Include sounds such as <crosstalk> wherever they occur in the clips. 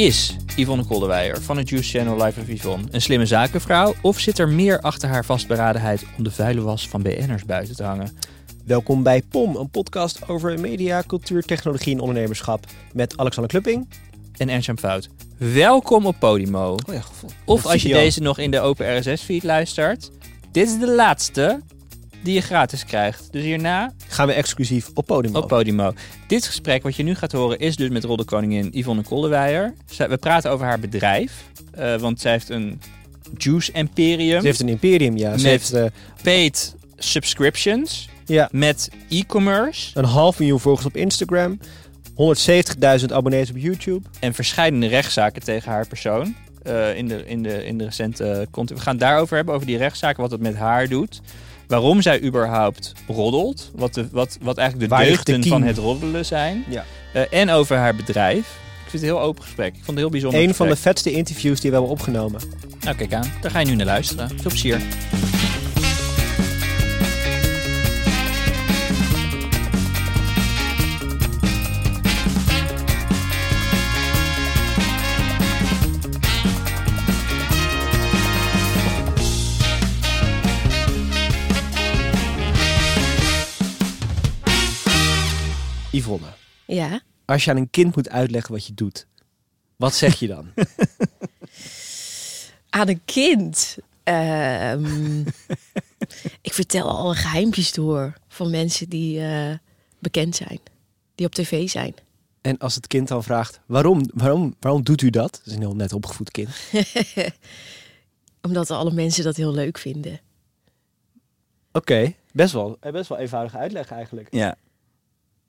Is Yvonne Kolderweijer van het Juice Channel Live of Yvonne een slimme zakenvrouw? Of zit er meer achter haar vastberadenheid om de vuile was van BN'ers buiten te hangen? Welkom bij POM, een podcast over media, cultuur, technologie en ondernemerschap met Alexander Klupping. En Ernst Fout. Welkom op Podimo. Oh ja. Of als je deze nog in de open RSS-feed luistert. Dit is de laatste die je gratis krijgt. Dus hierna gaan we exclusief op Podimo. Op Podimo. Dit gesprek wat je nu gaat horen is dus met Roddelkoningin Yvonne Kolderweijer. We praten over haar bedrijf, uh, want zij heeft een juice imperium. Ze heeft een imperium, ja. Ze heeft uh, paid subscriptions. Ja. Met e-commerce. Een half miljoen volgers op Instagram. 170.000 abonnees op YouTube. En verschillende rechtszaken tegen haar persoon. Uh, in, de, in, de, in de recente content. We gaan het daarover hebben, over die rechtszaken, wat het met haar doet. Waarom zij überhaupt roddelt. Wat, de, wat, wat eigenlijk de Waar deugden de van het roddelen zijn. Ja. Uh, en over haar bedrijf. Ik vind het een heel open gesprek. Ik vond het heel bijzonder. Een gesprek. van de vetste interviews die we hebben opgenomen. Nou, kijk aan. Daar ga je nu naar luisteren. Veel plezier. Ja. als je aan een kind moet uitleggen wat je doet, wat zeg je dan? <laughs> Aan een kind. Ehm, <laughs> ik vertel alle geheimpjes door van mensen die eh, bekend zijn, die op tv zijn. en als het kind dan vraagt, waarom, waarom, waarom doet u dat? Dat is een heel net opgevoed kind. <laughs> Omdat alle mensen dat heel leuk vinden. Oké, best, wel, eh, best wel eenvoudige uitleg eigenlijk. Ja.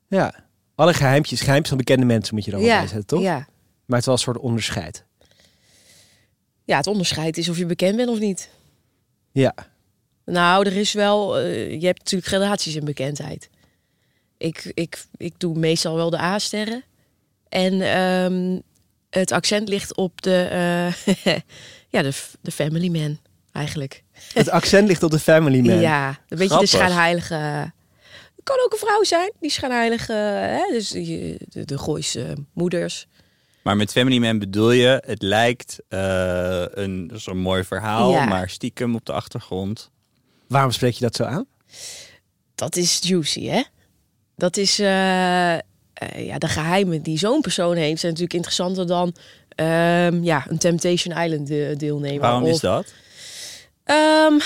Ja, alle geheimpjes, geheimpjes van bekende mensen moet je er wel ja, bij zetten, toch? Ja. Maar het is wel een soort onderscheid. ja, het onderscheid is of je bekend bent of niet. Ja, Nou, er is wel, eh, je hebt natuurlijk gradaties in bekendheid. Ik, ik, ik doe meestal wel de A-sterren. En ehm, het accent ligt op de, eh, <laughs> ja, de, de family man eigenlijk. het accent ligt op de family man. Ja, een beetje Grappig. de schijnheilige. Kan ook een vrouw zijn, die schijnheilige. Hè? Dus die, de, de Gooise moeders. Maar met Family Man bedoel je, het lijkt eh, een zo'n mooi verhaal, Ja. maar stiekem op de achtergrond. Waarom spreek je dat zo aan? Dat is juicy, hè? Dat is eh, eh, ja, de geheimen die zo'n persoon heeft, zijn natuurlijk interessanter dan ehm, ja, een Temptation Island de- deelnemer. Waarom is dat? ehm,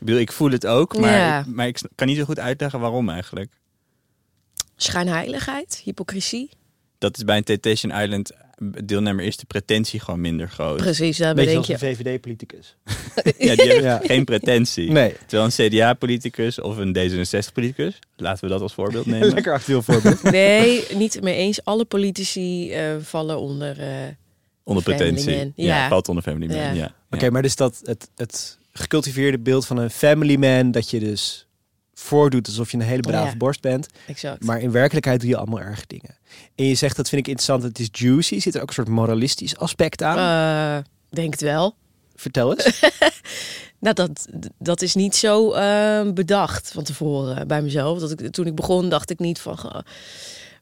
bedoel, ik voel het ook, maar, Ja. maar ik kan niet zo goed uitleggen waarom eigenlijk. schijnheiligheid, hypocrisie. Dat is bij een Temptation Island deelnemer is de pretentie gewoon minder groot. Precies, daar Beetje bedenk als een je. VVD-politicus. <laughs> <laughs> Ja, die hebben Ja. geen pretentie. Nee, Terwijl een CDA-politicus of een D66-politicus, laten we dat als voorbeeld <laughs> nemen. lekker actueel voorbeeld. Nee, niet mee eens. Alle politici eh, vallen onder. eh, Onder pretentie. Ja. Ja. valt onder Family Man. Ja. Ja. Oké, maar dus dat het, het gecultiveerde beeld van een family man, dat je dus voordoet alsof je een hele brave Ja. borst bent. exact. Maar in werkelijkheid doe je allemaal erg dingen. En je zegt, dat vind ik interessant, het is juicy. Zit er ook een soort moralistisch aspect aan? Eh, denk het wel. Vertel eens. <laughs> Nou, dat, dat is niet zo eh, bedacht van tevoren bij mezelf. Dat ik, toen ik begon, dacht ik niet van.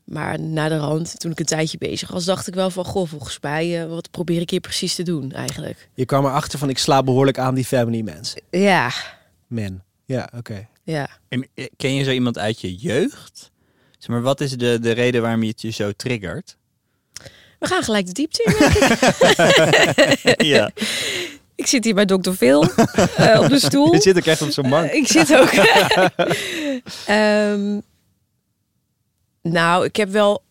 Maar na de rand, toen ik een tijdje bezig was, dacht ik wel van: Goh, volgens mij, eh, wat probeer ik hier precies te doen eigenlijk? Je kwam erachter van, ik sla behoorlijk aan die family mensen. Ja, Man. Ja, oké. ja. En, eh, Ken je zo iemand uit je jeugd? Zeg maar, wat is de, de reden waarom je het je zo triggert? We gaan gelijk de diepte in. ik. <laughs> ja. ik zit hier bij Dr. Phil eh, op de <laughs> stoel. Je zit ook echt op zo'n bank. Ik zit ook. <laughs> Ehm, nou, ik heb wel.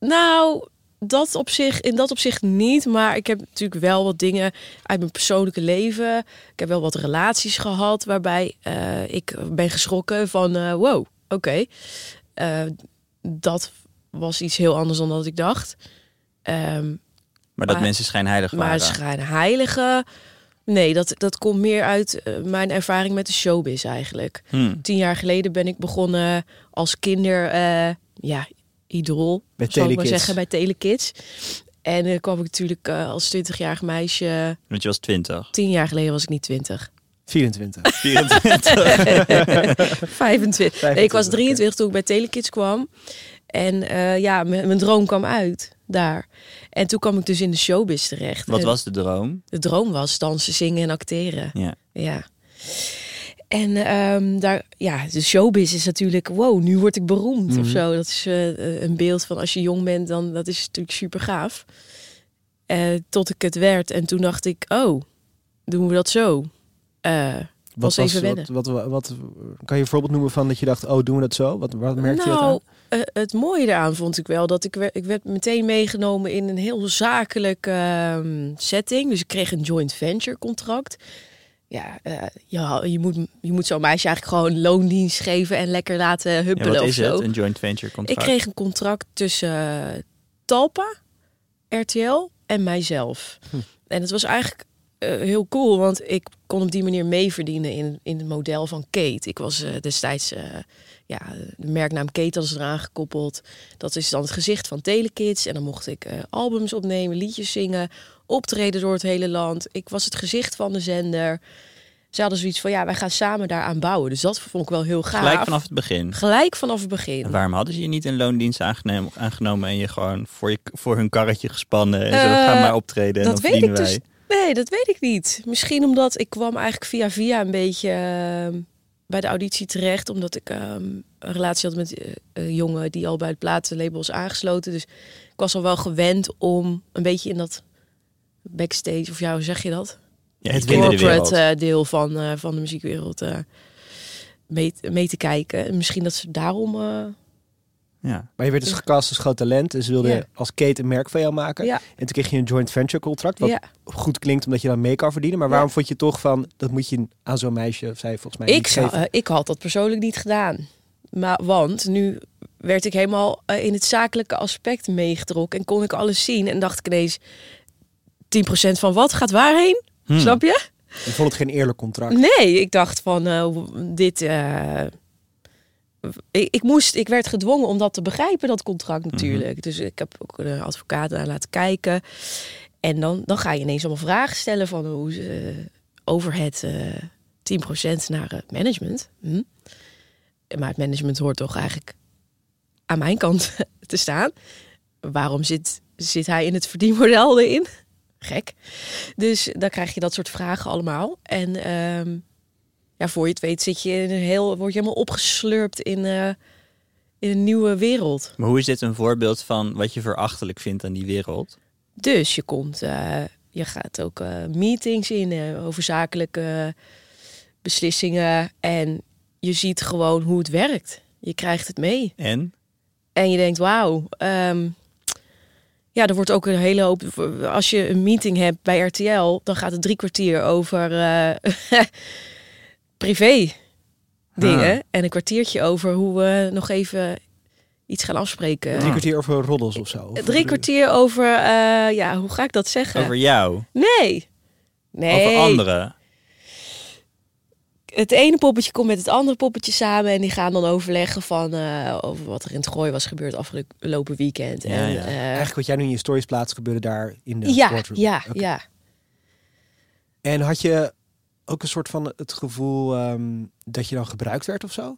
Nou, dat op zich, in dat opzicht niet. Maar ik heb natuurlijk wel wat dingen uit mijn persoonlijke leven. Ik heb wel wat relaties gehad waarbij eh, ik ben geschrokken van eh, wow, oké. Eh, dat was iets heel anders dan dat ik dacht. Ehm, Maar dat Maar- mensen schijnheilig maar waren. schijnheilige... Nee, dat, dat komt meer uit mijn ervaring met de showbiz eigenlijk. Hmm. Tien jaar geleden ben ik begonnen als kinder... eh, ja, idool, Bij zal ik maar zeggen, bij Telekids. En dan kwam ik natuurlijk eh, als 20-jarig meisje... Want je was 20. Tien jaar geleden was ik niet 20. 24. 24. 25. Nee, ik was 25, 23 toen ik bij Telekids kwam. En eh, ja, mijn mijn droom kwam uit. daar. En toen kwam ik dus in de showbiz terecht. Wat En was de droom? De droom was dansen, zingen en acteren. Ja. Ja. En ehm, daar, ja, de showbiz is natuurlijk, wow, nu word ik beroemd of Mhm. zo. Dat is eh, een beeld van als je jong bent, dan dat is natuurlijk super gaaf. Eh, tot ik het werd en toen dacht ik, oh, doen we dat zo? Eh, was even wennen. wat, wat, wat, kan je een voorbeeld noemen van dat je dacht, oh, doen we dat zo? Wat, wat merkte je dat aan? nou, eh, het mooie daaraan vond ik wel dat ik werd, ik werd meteen meegenomen in een heel zakelijke ehm, setting. Dus ik kreeg een joint venture contract. Ja, eh, ja je, moet, je moet zo'n meisje eigenlijk gewoon loondienst geven en lekker laten Ja, huppelen of is zo. het? Een joint venture Ik contract? kreeg een contract tussen eh, Talpa, RTL en mijzelf. Hm. En het was eigenlijk eh, heel cool, want ik kon op die manier meeverdienen in, in het model van Kate. Ik was destijds, ja, de merknaam Kate was eraan gekoppeld. Dat is dan het gezicht van Telekids. En dan mocht ik albums opnemen, liedjes zingen, optreden door het hele land. Ik was het gezicht van de zender. Ze hadden zoiets van, ja, wij gaan samen daaraan bouwen. Dus dat vond ik wel heel gaaf. Gelijk vanaf het begin. Gelijk vanaf het begin. En waarom hadden ze je niet in loondienst aangenomen, aangenomen en je gewoon voor, je, voor hun karretje gespannen en zo, Eh, ga maar optreden en dat dan weet ik wij. dus Nee, dat weet ik niet. Misschien omdat ik kwam eigenlijk via via een beetje ehm, bij de auditie terecht. Omdat ik ehm, een relatie had met eh, een jongen die al bij het platenlabel was aangesloten. Dus ik was al wel gewend om een beetje in dat backstage, of ja, hoe zeg je dat? Ja, Het de. Corporate eh, deel van, eh, van de muziekwereld eh, mee, mee te kijken. En misschien dat ze daarom... eh, ja. Maar je werd dus gecast als groot talent en ze wilden als Kate een merk van jou maken. ja, En toen kreeg je een joint venture contract, wat ja. goed klinkt omdat je dan mee kan verdienen. Maar waarom vond je toch van, dat moet je aan zo'n meisje, of zij volgens mij Ik, niet zou, geven? ik had dat persoonlijk niet gedaan. Maar, want nu werd ik helemaal in het zakelijke aspect meegetrokken. En kon ik alles zien. En dacht ik ineens, 10% van wat gaat waarheen? Hm. Snap je? Je vond het geen eerlijk contract. Nee, ik dacht van eh, dit... eh, ik, ik, moest, ik werd gedwongen om dat te begrijpen, dat contract natuurlijk. Dus ik heb ook een advocaat naar laten kijken. En dan, dan ga je ineens allemaal vragen stellen van hoe ze over het eh 10% naar het management. Hm? Maar het management hoort toch eigenlijk aan mijn kant <laughs> te staan. Waarom zit, zit hij in het verdienmodel erin? Gek. Dus dan krijg je dat soort vragen allemaal. En ehm, ja, voor je het weet zit je in een heel, word je helemaal opgeslurpt in, eh, in een nieuwe wereld. Maar hoe is dit een voorbeeld van wat je verachtelijk vindt aan die wereld? Dus je komt, eh, je gaat ook eh, meetings in over zakelijke beslissingen en je ziet gewoon hoe het werkt. Je krijgt het mee. En? En je denkt, wauw. ehm, ja, er wordt ook een hele hoop. Als je een meeting hebt bij RTL, dan gaat het drie kwartier over eh, <laughs> privé dingen. Ah. En een kwartiertje over hoe we nog even iets gaan afspreken. Drie kwartier over roddels of zo. Of Drie kwartier over, eh, ja, hoe ga ik dat zeggen? Over jou? Nee. Nee. Over anderen? Het ene poppetje komt met het andere poppetje samen en die gaan dan overleggen van eh, over wat er in het gooi was gebeurd afgelopen weekend. Ja, en, ja. eh, Eigenlijk wat jij nu in je stories plaatst gebeurde daar in de ja, boardroom. ja, ja. En had je ook een soort van het gevoel ehm, dat je dan gebruikt werd of zo?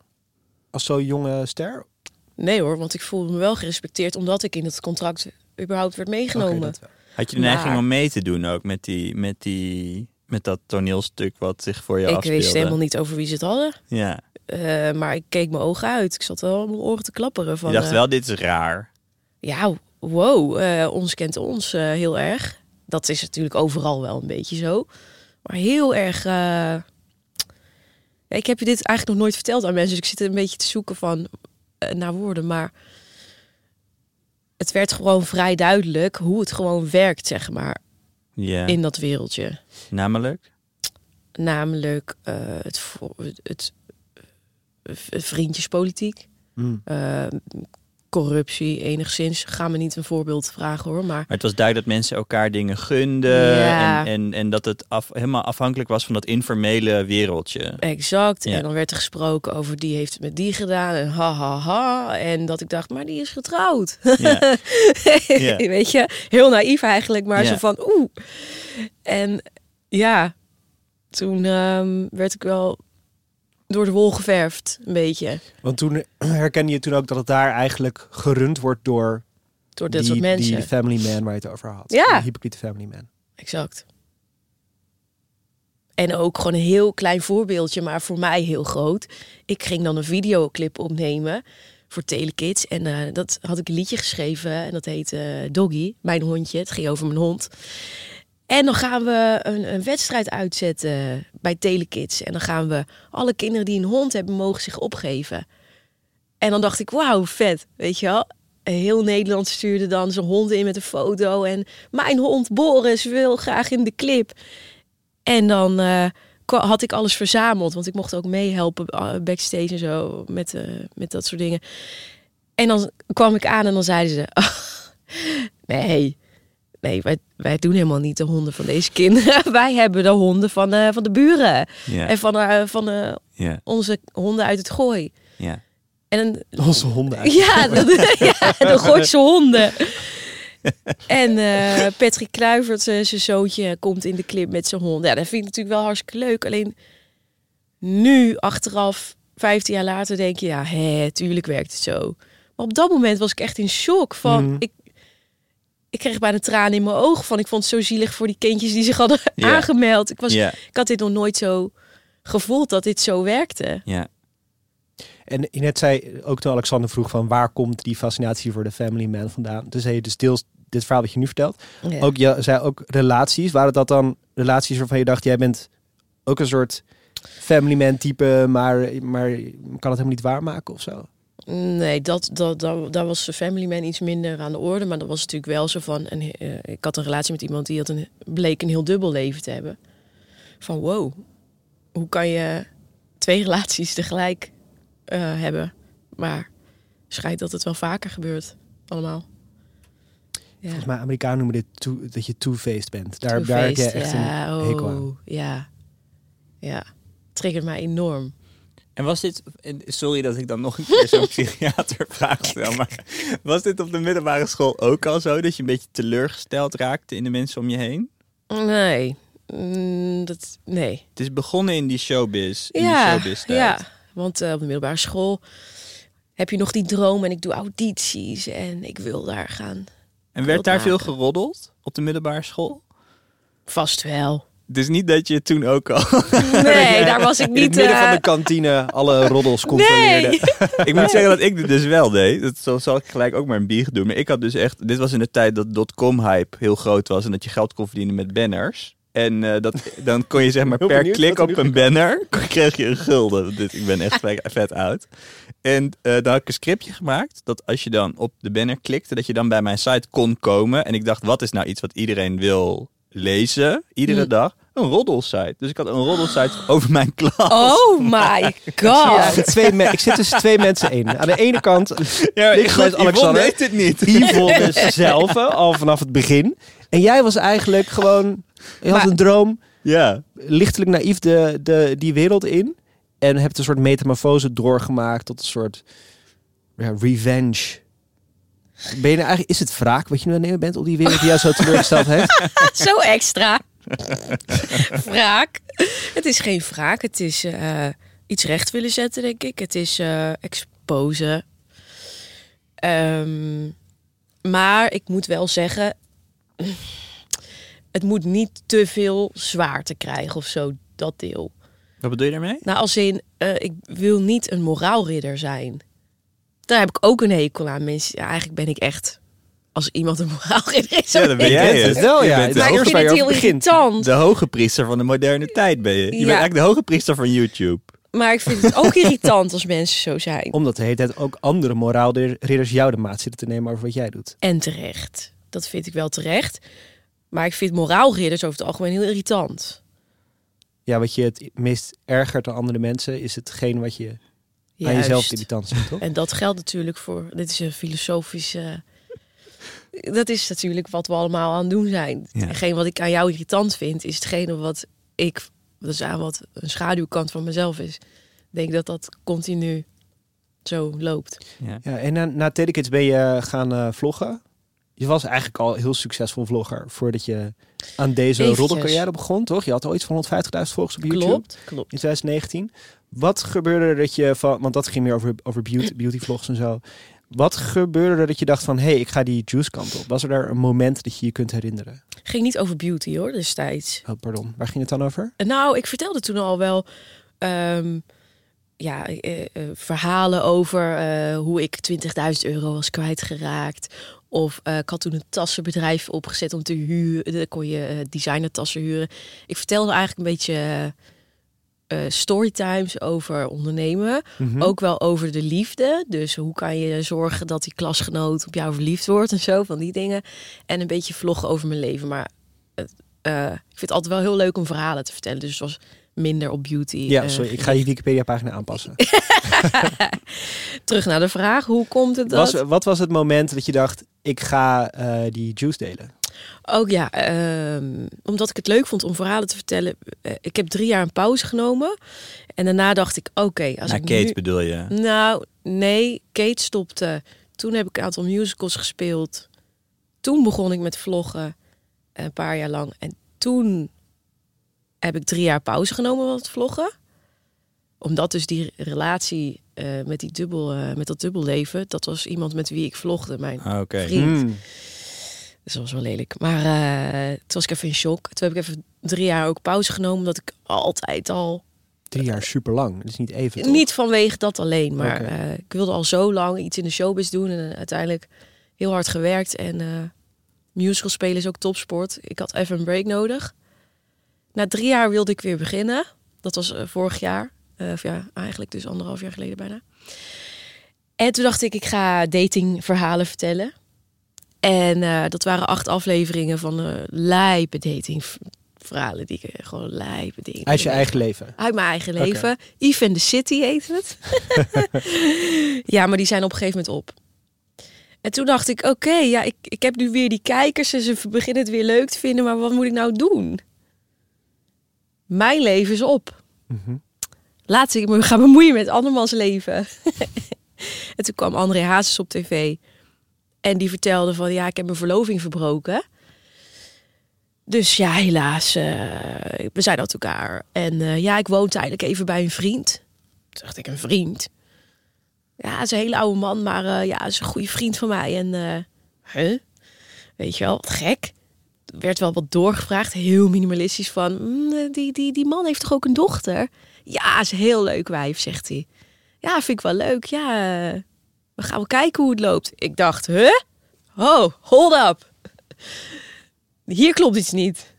Als zo'n jonge ster? Nee hoor, want ik voelde me wel gerespecteerd omdat ik in het contract überhaupt werd meegenomen. Dat. Had je de neiging Maar- om mee te doen ook met, die, met, die, met dat toneelstuk wat zich voor je ik afspeelde? wist helemaal niet over wie ze het hadden. Ja, Eh, maar ik keek mijn ogen uit. Ik zat wel mijn oren te klapperen. Van, je dacht eh, wel, dit is raar. Ja, wow, eh, ons kent ons heel erg. Dat is natuurlijk overal wel een beetje zo. Maar heel erg... Ik heb je dit eigenlijk nog nooit verteld aan mensen. Dus ik zit een beetje te zoeken van, naar woorden. Maar het werd gewoon vrij duidelijk hoe het gewoon werkt, zeg maar, Ja, in dat wereldje. namelijk? Namelijk eh, het, het, het vriendjespolitiek. Mm. eh, corruptie enigszins. Ga me niet een voorbeeld vragen hoor, maar Maar het was duidelijk dat mensen elkaar dingen gunden. Ja. En, en, en dat het af, helemaal afhankelijk was van dat informele wereldje. exact. Ja. En dan werd er gesproken over die heeft het met die gedaan en ha ha ha. En dat ik dacht, maar die is getrouwd. Ja. <laughs> Weet je, heel naïef eigenlijk, maar zo van oeh. En ja, toen ehm, werd ik wel door de wol geverfd, een beetje. Want toen <clears throat> herkende je toen ook dat het daar eigenlijk gerund wordt door Door dit die, soort mensen. Die family man waar je het over had. Ja. Die hypocriete family man. Exact. En ook gewoon een heel klein voorbeeldje, maar voor mij heel groot. Ik ging dan een videoclip opnemen voor Telekids. En eh, dat had ik een liedje geschreven en dat heette eh, Doggy, mijn hondje. Het ging over mijn hond. En dan gaan we een, een wedstrijd uitzetten bij Telekids. En dan gaan we alle kinderen die een hond hebben, mogen zich opgeven. En dan dacht ik, wauw, vet, weet je wel. Heel Nederland stuurde dan zijn hond in met een foto. En mijn hond Boris wil graag in de clip. En dan eh, had ik alles verzameld. Want ik mocht ook meehelpen eh, backstage en zo. Met, eh, met dat soort dingen. En dan kwam ik aan en dan zeiden ze... <laughs> nee, nee wij, wij doen helemaal niet de honden van deze kinderen. <laughs> wij hebben de honden van, eh, van de buren. En van, eh, van eh, onze honden uit het gooi. ja. En Onze honden uit. <laughs> ja, de, <laughs> ja, de Gooise honden. En eh, Patrick Kluivert, zijn zoontje, komt in de clip met zijn hond. Ja, dat vind ik natuurlijk wel hartstikke leuk. Alleen nu, achteraf, 15 jaar later, denk je... Ja, hè, tuurlijk werkt het zo. Maar op dat moment was ik echt in shock. Van, Mhm. ik, ik kreeg bijna tranen in mijn ogen van. Ik vond het zo zielig voor die kindjes die zich hadden aangemeld. Ik, was, ja, ik had dit nog nooit zo gevoeld dat dit zo werkte. ja. En net zei ook toen Alexander vroeg van waar komt die fascinatie voor de family man vandaan? Dus zei je dus deels dit verhaal wat je nu vertelt. Ja. Ook je zei ook relaties. Waren dat dan relaties waarvan je dacht jij bent ook een soort family man type, maar, maar kan het helemaal niet waarmaken of zo? Nee, dat, dat, dat, daar was Family Man iets minder aan de orde. Maar dat was natuurlijk wel zo van... En, eh, ik had een relatie met iemand die had een, bleek een heel dubbel leven te hebben. Van wow, hoe kan je twee <laughs> relaties tegelijk eh, hebben? Maar schijnt dat het wel vaker gebeurt, allemaal. Ja. Volgens mij Amerikanen noemen dit dat je two-faced bent. Daar, daar heb je echt ja, een hekel aan. oh, Ja, ja. Triggert mij enorm. En was dit, sorry dat ik dan nog een keer zo'n <laughs> psychiatervraag stel, maar was dit op de middelbare school ook al zo? Dat je een beetje teleurgesteld raakte in de mensen om je heen? Nee, Mm, dat, nee. Het is begonnen in die showbiz, in die Ja, showbiz tijd. ja, want eh, op de middelbare school heb je nog die droom en ik doe audities en ik wil daar gaan. En werd daar veel geroddeld op de middelbare school? Vast wel. Dus niet dat je toen ook al... <laughs> Nee, daar was ik In het niet. midden van eh, de kantine alle roddels controleerde. nee. <laughs> ik moet zeggen dat ik dit dus wel deed. Dat zal, zal ik gelijk ook maar een bier doen. Maar ik had dus echt... Dit was in de tijd dat dotcom-hype heel groot was. En dat je geld kon verdienen met banners. En eh, dat, dan kon je zeg maar per benieuwd klik op een banner... kreeg je een gulden. Dus ik ben echt vet- vet oud. En eh, dan had ik een scriptje gemaakt. Dat als je dan op de banner klikte... dat je dan bij mijn site kon komen. En ik dacht, wat is nou iets wat iedereen wil lezen? Iedere Hm. dag. Een roddelsite. Dus ik had een roddelsite <gasps> over mijn klas. Oh <laughs> my Ja, god. twee me- ik zit tussen twee mensen in. Aan de ene kant <laughs> Ja, Ik Yvonne Alexander. weet het niet. Yvonne <laughs> zelf, al vanaf het begin. En jij was eigenlijk gewoon... Je had Maar- een droom, Ja. lichtelijk naïef de, de, die wereld in. En hebt een soort metamorfose doorgemaakt tot een soort ja, revenge. Ben je nou eigenlijk, is het wraak wat je nu aan het nemen bent op die wereld die jou zo teleurgesteld heeft? <laughs> Zo extra. wraak. Het is geen wraak. Het is eh, iets recht willen zetten, denk ik. Het is eh exposen. Ehm, maar ik moet wel zeggen... Het moet niet te veel zwaarte krijgen of zo, dat deel. Wat bedoel je daarmee? Nou, als in, eh, ik wil niet een moraalridder zijn. Daar heb ik ook een hekel aan. Mensen, ja, eigenlijk ben ik echt... Als iemand een moraalridder <laughs> is, Ja, dan ben jij het. wel, Je ja. bent Maar is ik vind het heel irritant. De hoge priester van de moderne tijd ben je. Je bent eigenlijk de hoge priester van YouTube. Maar ik vind het ook <laughs> irritant als mensen zo zijn. Omdat de hele tijd ook andere moraalridders jou de maat zitten te nemen over wat jij doet. En terecht. Dat vind ik wel terecht. Maar ik vind moraalridders over het algemeen heel irritant. Ja, wat je het meest ergert dan andere mensen, is hetgeen wat je aan jezelf irritant vindt, toch? En dat geldt natuurlijk voor... Dit is een filosofische... Dat is natuurlijk wat we allemaal aan het doen zijn. Ja. Hetgeen wat ik aan jou irritant vind, is hetgene wat ik... Dat is aan wat een schaduwkant van mezelf is. Ik denk dat dat continu zo loopt. Ja. Ja, en na, na Telekids ben je gaan eh, vloggen. Je was eigenlijk al heel succesvol vlogger voordat je aan deze roddelcarrière begon, toch? Je had al iets van 150.000 volgers op YouTube Klopt, klopt. in 2019. Wat gebeurde er dat je van, want dat ging meer over, over beauty, beauty vlogs en zo. Wat gebeurde er dat je dacht van, hé, hey, ik ga die juice kant op? Was er daar een moment dat je je kunt herinneren? Ging niet over beauty hoor, destijds. Oh, pardon. Waar ging het dan over? Nou, ik vertelde toen al wel ehm, ja, eh, eh, verhalen over eh, hoe ik 20.000 euro was kwijtgeraakt. Of eh, ik had toen een tassenbedrijf opgezet om te huren. Dan kon je eh, designertassen huren. Ik vertelde eigenlijk een beetje eh, storytimes over ondernemen. Mhm. Ook wel over de liefde. Dus hoe kan je zorgen dat die klasgenoot op jou verliefd wordt en zo, van die dingen. En een beetje vloggen over mijn leven. Maar eh, ik vind het altijd wel heel leuk om verhalen te vertellen. Dus het was minder op beauty. Ja, eh, sorry. Ik ga je Wikipedia-pagina aanpassen. <laughs> <laughs> Terug naar de vraag, hoe komt het dat? Was, wat was het moment dat je dacht, ik ga die juice delen? Ook ja, ehm, omdat ik het leuk vond om verhalen te vertellen. Eh, ik heb drie jaar een pauze genomen. En daarna dacht ik, oké, als Nou, ik Kate nu... bedoel je? Nou, nee, Kate stopte. Toen heb ik een aantal musicals gespeeld. Toen begon ik met vloggen, een paar jaar lang. En toen heb ik drie jaar pauze genomen met vloggen. Omdat dus die relatie eh, met, die dubbel, eh, met dat dubbelleven... dat was iemand met wie ik vlogde, mijn Ah, Oké. vriend. Hmm. Dus dat was wel lelijk. Maar eh, toen was ik even in shock. Toen heb ik even drie jaar ook pauze genomen... omdat ik altijd al Drie jaar super lang. Dat is niet even. toch? Niet vanwege dat alleen, maar eh, ik wilde al zo lang iets in de showbiz doen en eh, uiteindelijk heel hard gewerkt. En eh musical spelen is ook topsport. Ik had even een break nodig. Na drie jaar wilde ik weer beginnen. Dat was vorig jaar. Of ja, eigenlijk dus anderhalf jaar geleden bijna. En toen dacht ik, ik ga datingverhalen vertellen. En eh, dat waren acht afleveringen van eh lijpe datingverhalen. Die ik eh, gewoon lijpe dingen. Uit je eigen leven. Uit mijn eigen leven. Eve in the City heet het. <laughs> ja, maar die zijn op een gegeven moment op. En toen dacht ik, oké, ja, ik, ik heb nu weer die kijkers en ze beginnen het weer leuk te vinden, maar wat moet ik nou doen? Mijn leven is op. Mhm. Laat ik me gaan bemoeien met andermans leven. <laughs> en toen kwam André Hazes op tv. En die vertelde van, ja, ik heb mijn verloving verbroken. Dus ja, helaas, eh, we zijn uit elkaar. En eh, ja, ik woon tijdelijk even bij een vriend. Toen ik, een vriend? Ja, hij is een hele oude man, maar eh, ja, is een goede vriend van mij. En, huh? Weet je wel, wat gek. Er werd wel wat doorgevraagd, heel minimalistisch van... "Mm, die, die, die man heeft toch ook een dochter? Ja, is een heel leuk wijf, zegt hij. Ja, vind ik wel leuk. Ja, we gaan wel kijken hoe het loopt. Ik dacht, huh? Oh, hold up. Hier klopt iets niet.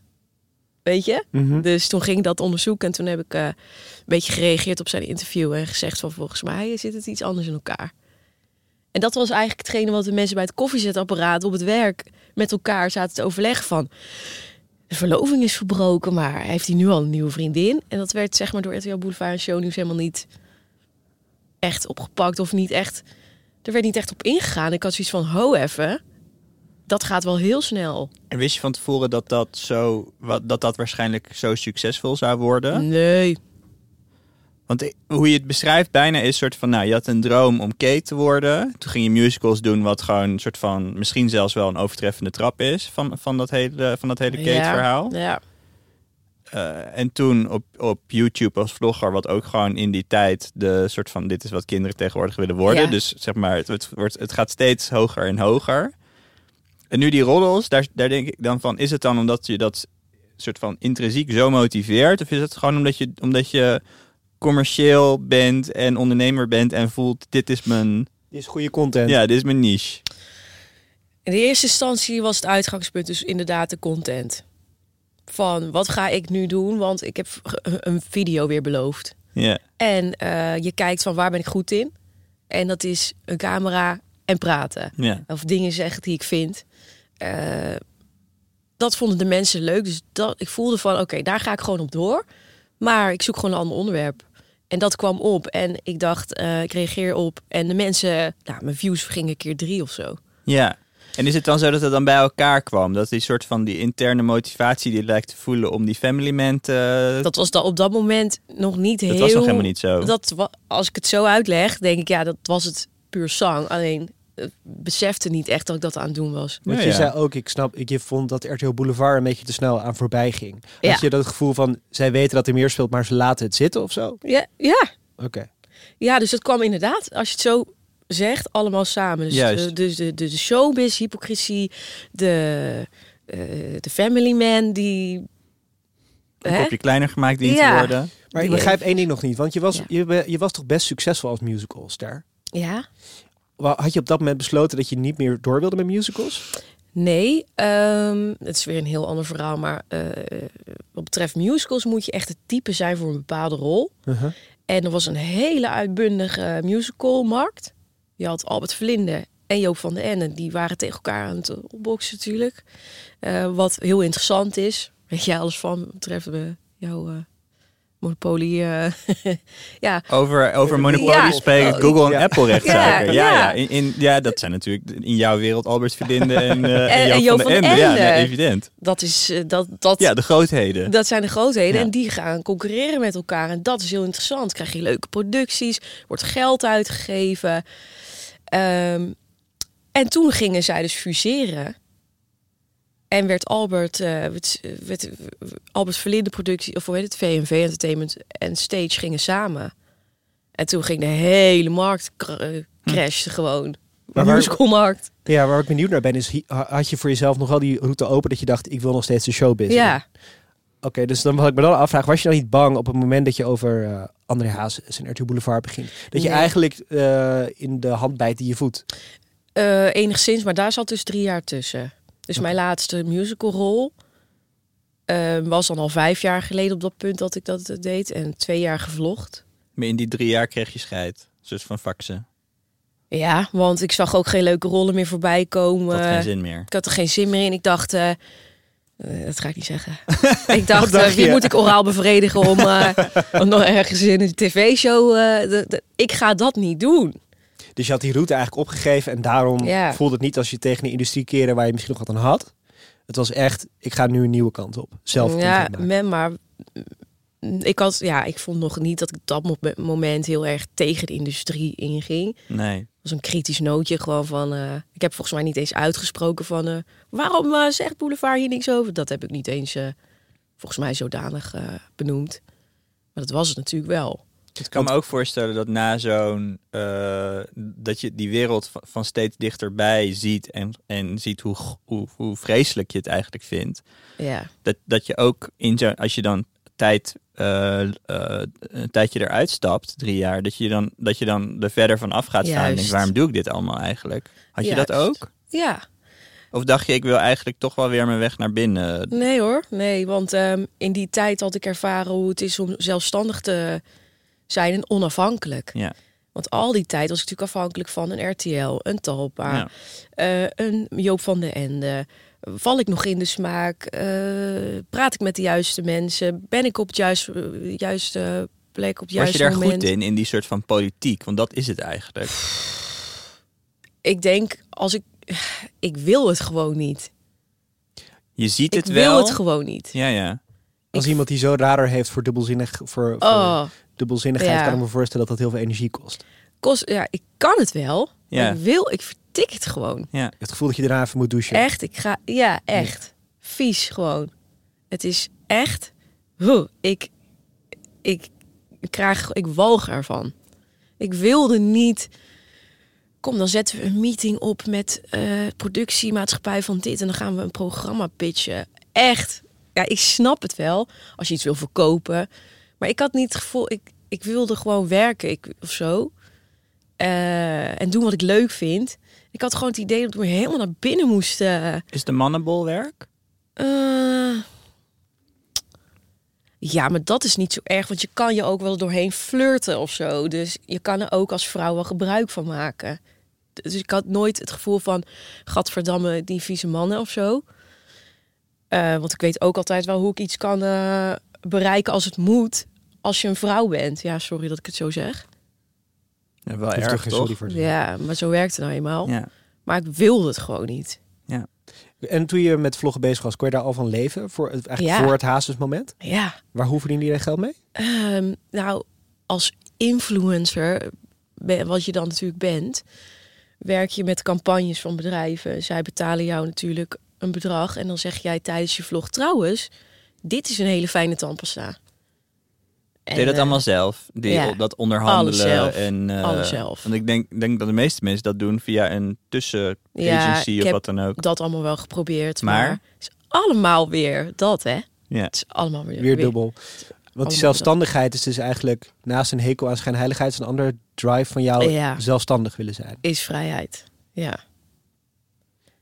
Weet je? Mhm. Dus toen ging ik dat onderzoeken en toen heb ik eh, een beetje gereageerd op zijn interview en gezegd van volgens mij zit het iets anders in elkaar. En dat was eigenlijk hetgene wat de mensen bij het koffiezetapparaat op het werk met elkaar zaten te overleggen van. De verloving is verbroken, maar heeft hij nu al een nieuwe vriendin? En dat werd zeg maar door RTL Boulevard en Shownieuws helemaal niet echt opgepakt of niet echt. Er werd niet echt op ingegaan. Ik had zoiets van, ho even, dat gaat wel heel snel. En wist je van tevoren dat dat, zo, dat dat waarschijnlijk zo succesvol zou worden? Nee. Want hoe je het beschrijft bijna is soort van, nou, je had een droom om Kate te worden. Toen ging je musicals doen, wat gewoon een soort van, misschien zelfs wel een overtreffende trap is van, van dat hele, van dat hele Kate-verhaal. Ja. Eh, en toen op, op YouTube als vlogger, wat ook gewoon in die tijd de soort van, dit is wat kinderen tegenwoordig willen worden. Ja. Dus zeg maar, het, het, wordt, het gaat steeds hoger en hoger. En nu die roddels, daar, daar denk ik dan van, is het dan omdat je dat soort van intrinsiek zo motiveert? Of is het gewoon omdat je, omdat je commercieel bent en ondernemer bent en voelt, dit is mijn, Dit is goede content. ja, dit is mijn niche. In de eerste instantie was het uitgangspunt dus inderdaad de content. Van wat ga ik nu doen? Want ik heb een video weer beloofd. Ja, En eh, je kijkt van waar ben ik goed in? En dat is een camera en praten. ja. Of dingen zeggen die ik vind. Eh, dat vonden de mensen leuk. Dus dat, ik voelde van oké, daar ga ik gewoon op door. Maar ik zoek gewoon een ander onderwerp. En dat kwam op. En ik dacht, eh, ik reageer op. En de mensen, nou, mijn views gingen keer drie of zo. Ja. En is het dan zo dat het dan bij elkaar kwam? Dat die soort van die interne motivatie die lijkt te voelen om die family man te... Dat was dan op dat moment nog niet heel... Dat was nog helemaal niet zo. Dat, als ik het zo uitleg, denk ik, ja, dat was het puur zang. Alleen, ik besefte niet echt dat ik dat aan het doen was. Want Ja, je ja. zei ook, ik snap, ik je vond dat RTL Boulevard een beetje te snel aan voorbij ging. Ja. Had je dat gevoel van, zij weten dat er meer speelt, maar ze laten het zitten of zo? Ja, ja. Oké. ja, dus dat kwam inderdaad. Als je het zo zegt, allemaal samen. Dus, Juist. de, dus de, de, de showbiz, hypocrisie, de, eh, de family man, die... Een Hè? kopje kleiner gemaakt dient Ja. te worden. Maar ik begrijp één ding nog niet. Want je was, Ja. je, je was toch best succesvol als musicalster? Ja? Had je op dat moment besloten dat je niet meer door wilde met musicals? Nee, ehm, het is weer een heel ander verhaal. Maar eh, wat betreft musicals moet je echt het type zijn voor een bepaalde rol. Uh-huh. En er was een hele uitbundige musicalmarkt. Je had Albert Verlinde en Joop van den Ende. Die waren tegen elkaar aan het opboksen natuurlijk. Eh, wat heel interessant is. Weet je alles van betreft jouw eh, monopolie. eh, <laughs> ja, Over, over Monopoly Ja. spreken Google en Ja. Apple rechtszaken. Ja, Ja. In, in, ja, dat zijn natuurlijk in jouw wereld Albert Verlinde en, <laughs> eh en, En- en Joop van Ende. Ja, nee, evident. dat, is, eh, dat, dat, Ja, de grootheden. dat zijn de grootheden. En die gaan concurreren met elkaar. En dat is heel interessant. Krijg je leuke producties. Wordt geld uitgegeven. Ehm, en toen gingen zij dus fuseren. En werd Albert, eh, werd, werd Albert Verlinde productie, of hoe heet het, VNV Entertainment en Stage gingen samen. En toen ging de hele markt eh, crashte gewoon. De Maar waar- musicalmarkt. Ja, waar ik benieuwd naar ben is, had je voor jezelf nog wel die route open dat je dacht, ik wil nog steeds de showbiz? Ja. Oké, dus dan wil ik me dan afvragen, was je dan niet bang op het moment dat je over eh André Hazes en RTL Boulevard begint? Dat je Nee. eigenlijk in de hand bijt die je voet? Enigszins, maar daar zat dus drie jaar tussen. Dus mijn laatste musicalrol eh, was dan al vijf jaar geleden op dat punt dat ik dat eh, deed. En twee jaar gevlogd. Maar in die drie jaar kreeg je scheid. Zus van faxen. Ja, want ik zag ook geen leuke rollen meer voorbij komen. Dat had geen zin meer. Ik had er geen zin meer in. Ik dacht, eh, dat ga ik niet zeggen. <laughs> ik dacht, dacht wie moet ik oraal bevredigen om, om nog ergens in een tv-show... ik ga dat niet doen. Dus je had die route eigenlijk opgegeven en daarom Ja. voelde het niet als je tegen de industrie keren waar je misschien nog wat aan had. Het was echt, ik ga nu een nieuwe kant op. Zelf Ja, men, maar mm, ik had, ja, ik vond nog niet dat ik op dat mo- moment heel erg tegen de industrie inging. Nee. Was een kritisch nootje gewoon van. eh, ik heb volgens mij niet eens uitgesproken van. eh, waarom eh, zegt Boulevard hier niks over? Dat heb ik niet eens volgens mij zodanig eh, benoemd. Maar dat was het natuurlijk wel. Ik kan me ook voorstellen dat na zo'n... eh, dat je die wereld van, steeds dichterbij ziet... en, en ziet hoe, hoe, hoe vreselijk je het eigenlijk vindt. Ja, Dat, dat je ook in zo... Als je dan tijd, eh, eh, een tijdje eruit stapt, drie jaar... Dat je dan, dat je dan er verder van af gaat staan en Juist. denkt... Waarom doe ik dit allemaal eigenlijk? Had je dat ook? ja. Of dacht je, ik wil eigenlijk toch wel weer mijn weg naar binnen? Nee hoor, nee. Want ehm, in die tijd had ik ervaren hoe het is om zelfstandig te zijn en onafhankelijk. Ja. Want al die tijd was ik natuurlijk afhankelijk van een RTL, een Talpa, Ja. eh, een Joop van den Ende. Val ik nog in de smaak? Eh, praat ik met de juiste mensen? Ben ik op het juiste, juiste plek op het Was juiste je daar moment? goed in, in die soort van politiek? Want dat is het eigenlijk. Ik denk, als ik... Ik wil het gewoon niet. Je ziet Ik het wel. wil het gewoon niet. Ja, ja. Als Ik- iemand die zo radar heeft voor, dubbelzinnig, voor, voor Oh, dubbelzinnigheid, Ja. kan ik me voorstellen dat dat heel veel energie kost. kost, ja, ik kan het wel. Ja. Maar ik wil, ik vertik het gewoon. ja. Het gevoel dat je daarna even moet douchen. Echt, ik ga, ja, echt. Vies gewoon. Het is echt, huh, ik, ik, ik krijg, ik walg ervan. Ik wilde niet, kom dan zetten we een meeting op met eh productiemaatschappij van dit en dan gaan we een programma pitchen. Echt, ja, ik snap het wel als je iets wil verkopen. Maar ik had niet het gevoel, ik, ik wilde gewoon werken ik, of zo. Eh, en doen wat ik leuk vind. Ik had gewoon het idee dat we helemaal naar binnen moesten. Is de mannenbolwerk? Eh, ja, maar dat is niet zo erg, want je kan je ook wel doorheen flirten of zo. Dus je kan er ook als vrouw wel gebruik van maken. Dus ik had nooit het gevoel van, gadverdamme, die vieze mannen of zo. Eh, want ik weet ook altijd wel hoe ik iets kan eh, bereiken als het moet. Als je een vrouw bent. Ja, sorry dat ik het zo zeg. Ja, wel er erg, sorry voor te. Ja, maar zo werkt het nou eenmaal. Ja. Maar ik wilde het gewoon niet. En toen je met vloggen bezig was, kon je daar al van leven? Voor, het- eigenlijk Ja. voor het Hazes-moment? Ja, Waar hoe verdiende je daar geld mee? Ehm, nou, als influencer, wat je dan natuurlijk bent, werk je met campagnes van bedrijven. Zij betalen jou natuurlijk een bedrag en dan zeg jij tijdens je vlog trouwens, dit is een hele fijne tandpasta. En, Deed dat eh, allemaal zelf? Die, ja, dat onderhandelen alles zelf. en eh, Alles zelf. Want ik denk, denk dat de meeste mensen dat doen via een tussenagency Ja, of wat dan ook. dat allemaal wel geprobeerd. Maar? Maar, het is allemaal weer dat, hè? Ja. Het is allemaal weer, Weer dubbel. Want die zelfstandigheid is dus eigenlijk naast een hekel aan schijnheiligheid is een ander drive van jou Ja. zelfstandig willen zijn. Is vrijheid. Ja.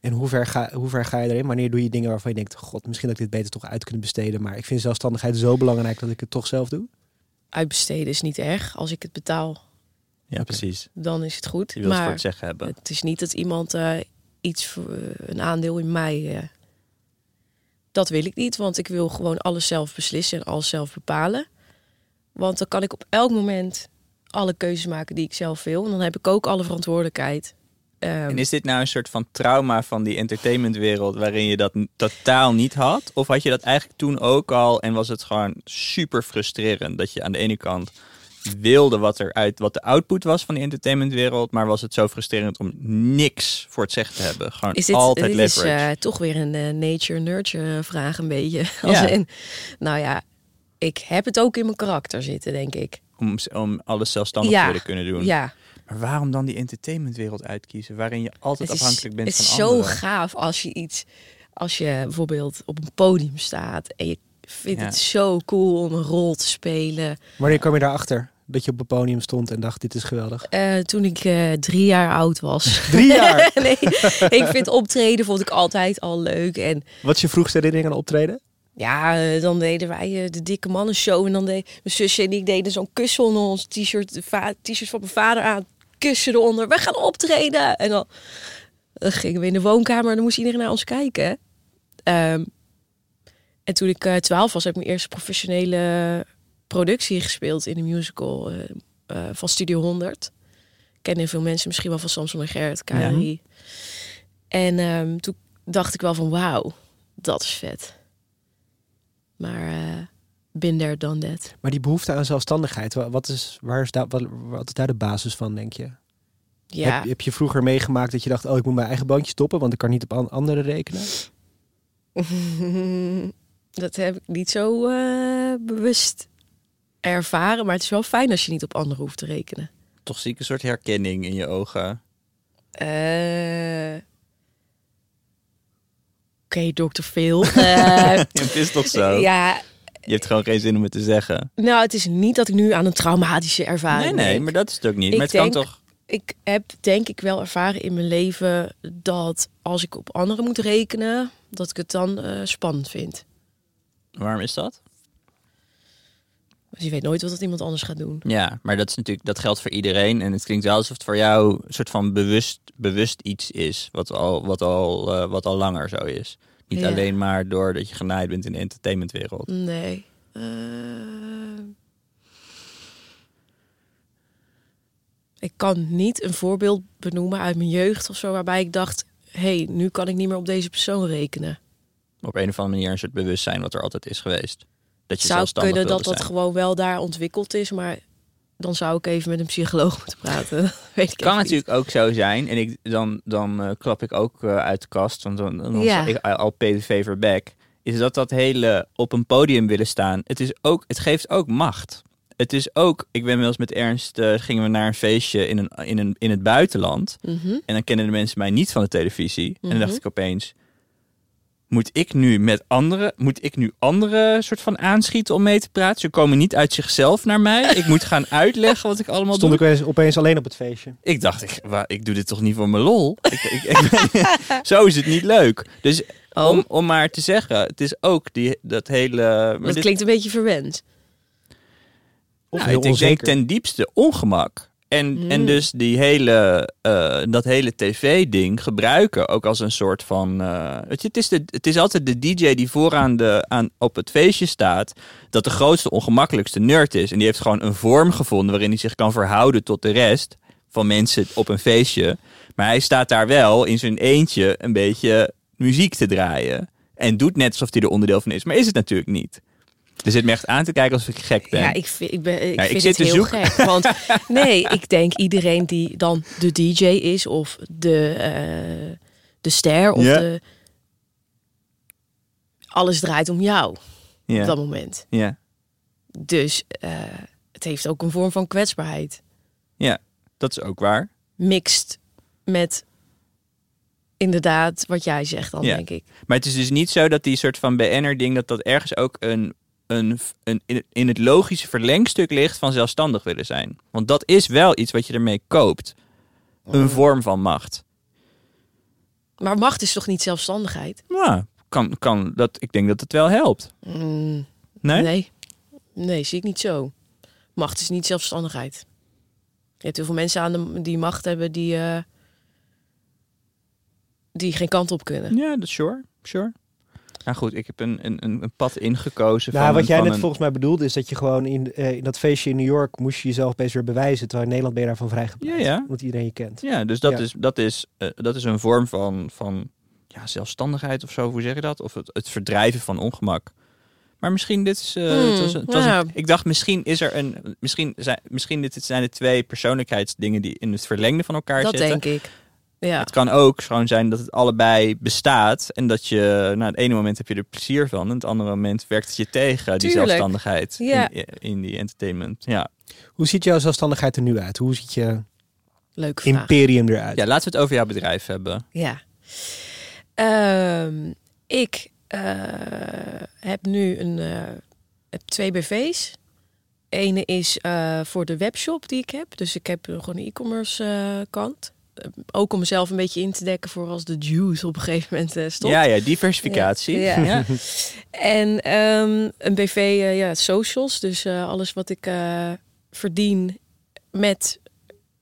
En hoe ver, ga, hoe ver ga je erin? Wanneer doe je dingen waarvan je denkt, god, misschien dat ik dit beter toch uit kunnen besteden. Maar ik vind zelfstandigheid zo belangrijk dat ik het toch zelf doe. Uitbesteden is niet erg. Als ik het betaal, ja, precies. dan is het goed. Je wil het voor maar het zeggen hebben. het is niet dat iemand eh, iets voor eh, een aandeel in mij. eh, dat wil ik niet, want ik wil gewoon alles zelf beslissen en alles zelf bepalen. Want dan kan ik op elk moment alle keuzes maken die ik zelf wil. En dan heb ik ook alle verantwoordelijkheid. Ehm, En is dit nou een soort van trauma van die entertainmentwereld waarin je dat totaal niet had? Of had je dat eigenlijk toen ook al en was het gewoon super frustrerend dat je aan de ene kant wilde wat er uit wat de output was van die entertainmentwereld, maar was het zo frustrerend om niks voor het zeggen te hebben? Gewoon is dit, altijd dit is eh, toch weer een eh, nature-nurture vraag een beetje. <laughs> Ja. Als in, nou ja, ik heb het ook in mijn karakter zitten, denk ik. om, om alles zelfstandig Ja. te kunnen doen. Ja, Maar waarom dan die entertainmentwereld uitkiezen, waarin je altijd is, afhankelijk bent het is van zo anderen? gaaf als je iets, als je bijvoorbeeld op een podium staat en je vindt Ja. het zo cool om een rol te spelen. Wanneer kwam je daarachter? Dat je op het podium stond en dacht, dit is geweldig. Eh, toen ik eh, drie jaar oud was. <laughs> Drie jaar! <laughs> nee, ik vind optreden vond ik altijd al leuk. En Wat is je vroegste herinnering aan optreden? ja, eh, dan deden wij de dikke mannen show. En dan deed mijn zusje en ik deden zo'n kussen onder ons t-shirt. De va- t-shirt van mijn vader aan. Kussen eronder. We gaan optreden. En dan, dan gingen we in de woonkamer. En dan moest iedereen naar ons kijken. Ehm, en toen ik eh, twaalf was, heb ik mijn eerste professionele productie gespeeld in een musical eh, eh, van Studio 100. Kennen veel mensen misschien wel van Samson en Gerrit, KRI. En ehm, toen dacht ik wel van wauw, dat is vet. Maar been there, done that. Maar die behoefte aan zelfstandigheid, wa- wat is, waar is daar, wat, wat is daar de basis van, denk je? Ja, Heb, heb je vroeger meegemaakt dat je dacht, oh, ik moet mijn eigen bandje stoppen, want ik kan niet op an- anderen rekenen? <laughs> dat heb ik niet zo eh, bewust ervaren. Maar het is wel fijn als je niet op anderen hoeft te rekenen. Toch zie ik een soort herkenning in je ogen. Eh, Oké, dokter Phil. <laughs> Eh, het is toch zo? ja, Je hebt gewoon geen zin om het te zeggen. nou, het is niet dat ik nu aan een traumatische Nee, ervaring nee, denk. maar dat is het ook niet. Ik maar het kan toch... ik heb denk ik wel ervaren in mijn leven dat als ik op anderen moet rekenen, dat ik het dan eh, spannend vind. Waarom is dat? Dus je weet nooit wat dat iemand anders gaat doen. Ja, maar dat is natuurlijk dat geldt voor iedereen. En het klinkt wel alsof het voor jou een soort van bewust, bewust iets is. Wat al, wat, al, eh, wat al langer zo is. Niet Ja. alleen maar doordat je genaaid bent in de entertainmentwereld. Nee. Eh, ik kan niet een voorbeeld benoemen uit mijn jeugd of zo, waarbij ik dacht: hé, hey, nu kan ik niet meer op deze persoon rekenen. Op een of andere manier een soort bewustzijn wat er altijd is geweest. Dat je zou kunnen dat dat gewoon wel daar ontwikkeld is, maar dan zou ik even met een psycholoog <laughs> moeten praten. <laughs> Weet ik kan niet. natuurlijk ook zo zijn. En ik, dan, dan eh, klap ik ook eh, uit de kast. Want dan, dan Ja. ik al PVV verback. Is dat dat hele op een podium willen staan. Het, is ook, het geeft ook macht. Het is ook. Ik ben wel eens met Ernst. eh, gingen we naar een feestje in, een, in, een, in het buitenland. Mhm. En dan kennen de mensen mij niet van de televisie. En dan dacht Mhm. ik opeens. Moet ik nu met anderen, moet ik nu anderen soort van aanschieten om mee te praten? Ze komen niet uit zichzelf naar mij. <laughs> Ik moet gaan uitleggen wat ik allemaal Stond doe. ik opeens, opeens alleen op het feestje. Ik dacht, ik, wa- ik doe dit toch niet voor mijn lol? Ik, ik, ik- <laughs> zo is het niet leuk. Dus Oh, om, om maar te zeggen, het is ook die, dat hele... maar dat dit- klinkt een beetje verwend. Of nou, heel ik denk ten diepste ongemak. En, en Mm. dus die hele, eh, dat hele tv-ding gebruiken ook als een soort van... eh, weet je, het, is de, het is altijd de DJ die vooraan de, aan, op het feestje staat... dat de grootste, ongemakkelijkste nerd is. En die heeft gewoon een vorm gevonden waarin hij zich kan verhouden tot de rest van mensen op een feestje. Maar hij staat daar wel in zijn eentje een beetje muziek te draaien. En doet net alsof hij er onderdeel van is. Maar is het natuurlijk niet. Er zit me echt aan te kijken alsof ik gek ben. Ja, ik vind, ik ben, ik Ja, vind het heel zoeken. gek. Want <laughs> nee, ik denk iedereen die dan de DJ is of de, eh, de ster of Ja. de... Alles draait om jou op ja. dat moment. ja. Dus eh, het heeft ook een vorm van kwetsbaarheid. Dat is ook waar. Mixed met inderdaad wat jij zegt dan, Ja. denk ik. Maar het is dus niet zo dat die soort van BN'er-ding... dat dat ergens ook een, een, een, in het- logische verlengstuk ligt van zelfstandig willen zijn. Want dat is wel iets wat je ermee koopt. Een vorm van macht. Maar macht is toch niet zelfstandigheid? Nou, kan, kan dat, ik denk dat het wel helpt. Mm, Nee? nee. Nee, zie ik niet zo. Macht is niet zelfstandigheid. Je hebt heel veel mensen aan de, die macht hebben die, eh, die geen kant op kunnen. Ja, dat is sure. Sure. Nou goed, ik heb een, een, een een pad ingekozen Nou, van, wat jij van net een- volgens mij bedoelde is dat je gewoon in, eh, in dat feestje in New York moest je jezelf opeens weer bewijzen. Terwijl in Nederland ben je daarvan vrijgepleit. Ja, ja. Omdat iedereen je kent. Ja, dus dat, Ja. Is, dat, is, eh, dat is een vorm van, van ja, zelfstandigheid of zo. Hoe zeg je dat? Of het, het verdrijven van ongemak. Maar misschien dit is. eh, Hmm, het was, het was ja. een- ik dacht misschien is er een. Misschien zijn, misschien dit zijn de twee persoonlijkheidsdingen die in het verlengde van elkaar Dat zitten. denk ik. Ja. Het kan ook gewoon zijn dat het allebei bestaat. En dat je, nou, het ene moment heb je er plezier van. En het andere moment werkt het je tegen, die Tuurlijk. zelfstandigheid Ja. in, in die entertainment. Ja. Hoe ziet jouw zelfstandigheid er nu uit? Hoe ziet je Leuke vraag. imperium eruit? ja, laten we het over jouw bedrijf hebben. Ja. Ehm, ik eh, heb nu een, eh, heb twee BV's. Ene is eh, voor de webshop die ik heb. Dus ik heb gewoon een e-commerce kant. Eh, ook om mezelf een beetje in te dekken voor als de juice op een gegeven moment eh, stopt. Ja, ja, diversificatie. Ja. Ja. <laughs> En ehm, een BV, eh, ja, socials. Dus alles wat ik verdien met